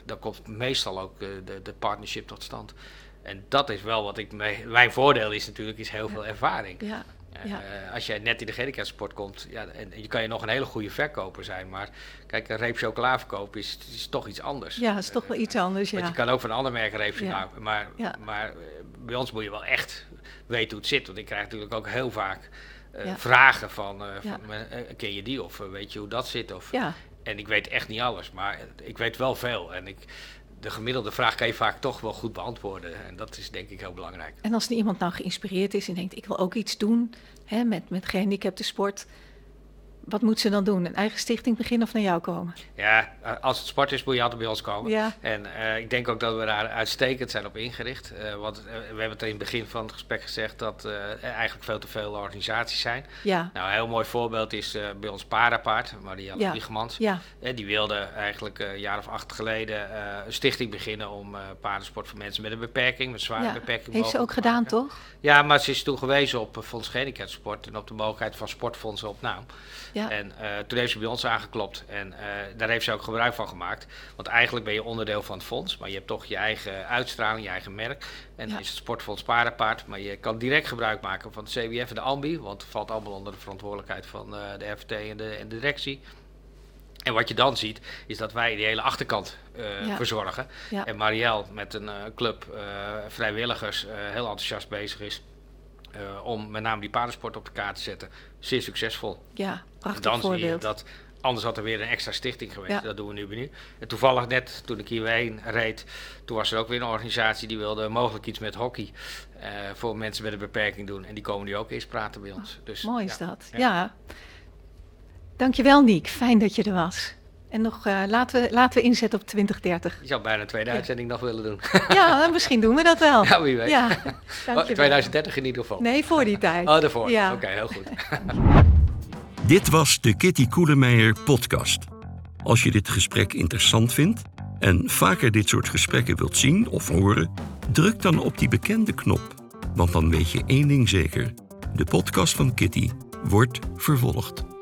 [SPEAKER 2] dan komt meestal ook uh, de, de partnership tot stand. En dat is wel wat ik. Mee, mijn voordeel is natuurlijk is heel veel ervaring.
[SPEAKER 3] Ja.
[SPEAKER 2] Ja. Uh, als jij net in de gehandicapsport komt, ja, en, en, je kan je nog een hele goede verkoper zijn, maar kijk, een reep chocola verkopen is, is toch iets anders.
[SPEAKER 3] Ja, is toch wel iets anders, ja.
[SPEAKER 2] Want je kan ook van een ander merk een reep chocola, maar, maar bij ons moet je wel echt weten hoe het zit, want ik krijg natuurlijk ook heel vaak uh, ja. vragen van, uh, ja. van uh, ken je die of weet je hoe dat zit? Of,
[SPEAKER 3] ja.
[SPEAKER 2] En ik weet echt niet alles, maar ik weet wel veel. En ik, de gemiddelde vraag kan je vaak toch wel goed beantwoorden. En dat is denk ik heel belangrijk.
[SPEAKER 3] En als er iemand nou geïnspireerd is en denkt, ik wil ook iets doen hè, met, met gehandicapte sport wat moet ze dan doen? Een eigen stichting beginnen of naar jou komen?
[SPEAKER 2] Ja, als het sport is, moet je altijd bij ons komen.
[SPEAKER 3] Ja.
[SPEAKER 2] En uh, ik denk ook dat we daar uitstekend zijn op ingericht. Uh, want we hebben het in het begin van het gesprek gezegd dat er eigenlijk veel te veel organisaties zijn.
[SPEAKER 3] Ja.
[SPEAKER 2] Nou, een heel mooi voorbeeld is bij ons Parapaard, Marielle
[SPEAKER 3] ja.
[SPEAKER 2] Wiegemans.
[SPEAKER 3] Ja.
[SPEAKER 2] die wilde eigenlijk een jaar of acht geleden een stichting beginnen om paardensport voor mensen met een beperking, met zware
[SPEAKER 3] ja.
[SPEAKER 2] beperking.
[SPEAKER 3] Heeft ze ook gedaan,
[SPEAKER 2] maken.
[SPEAKER 3] toch?
[SPEAKER 2] Ja, maar ze is toen gewezen op Fonds Gehandicaptensport en op de mogelijkheid van sportfondsen op naam.
[SPEAKER 3] Ja.
[SPEAKER 2] En uh, toen heeft ze bij ons aangeklopt en uh, daar heeft ze ook gebruik van gemaakt. Want eigenlijk ben je onderdeel van het fonds, maar je hebt toch je eigen uitstraling, je eigen merk. En dan ja. is het Sportfonds Paardenpaard, maar je kan direct gebruik maken van de CWF en de AMBI, want het valt allemaal onder de verantwoordelijkheid van uh, de FT en de, en de directie. En wat je dan ziet, is dat wij die hele achterkant uh,
[SPEAKER 3] Ja.
[SPEAKER 2] verzorgen.
[SPEAKER 3] Ja.
[SPEAKER 2] En Marielle met een uh, club uh, vrijwilligers heel enthousiast bezig is om met name die paardensport op de kaart te zetten. Zeer succesvol.
[SPEAKER 3] Ja, prachtig
[SPEAKER 2] dan
[SPEAKER 3] voorbeeld.
[SPEAKER 2] zie je dat anders had er weer een extra stichting geweest.
[SPEAKER 3] Ja.
[SPEAKER 2] Dat doen we nu nu. En toevallig net toen ik hierheen reed, toen was er ook weer een organisatie die wilde mogelijk iets met hockey uh, voor mensen met een beperking doen. En die komen nu ook eens praten bij ons. Dus,
[SPEAKER 3] Mooi is
[SPEAKER 2] ja.
[SPEAKER 3] dat. Ja. ja. Dankjewel Niek, fijn dat je er was. En nog, uh, laten, we, laten we inzetten op 2030.
[SPEAKER 2] Je zou bijna een tweede uitzending nog willen doen.
[SPEAKER 3] Ja, misschien doen we dat wel.
[SPEAKER 2] Ja, wie weet.
[SPEAKER 3] Ja,
[SPEAKER 2] oh, 2030 in ieder geval.
[SPEAKER 3] Nee, voor die tijd.
[SPEAKER 2] Oh, daarvoor.
[SPEAKER 3] Ja.
[SPEAKER 2] Oké, okay, heel goed.
[SPEAKER 1] Dit was de Kitty Koelemeijer podcast. Als je dit gesprek interessant vindt en vaker dit soort gesprekken wilt zien of horen, druk dan op die bekende knop. Want dan weet je één ding zeker: de podcast van Kitty wordt vervolgd.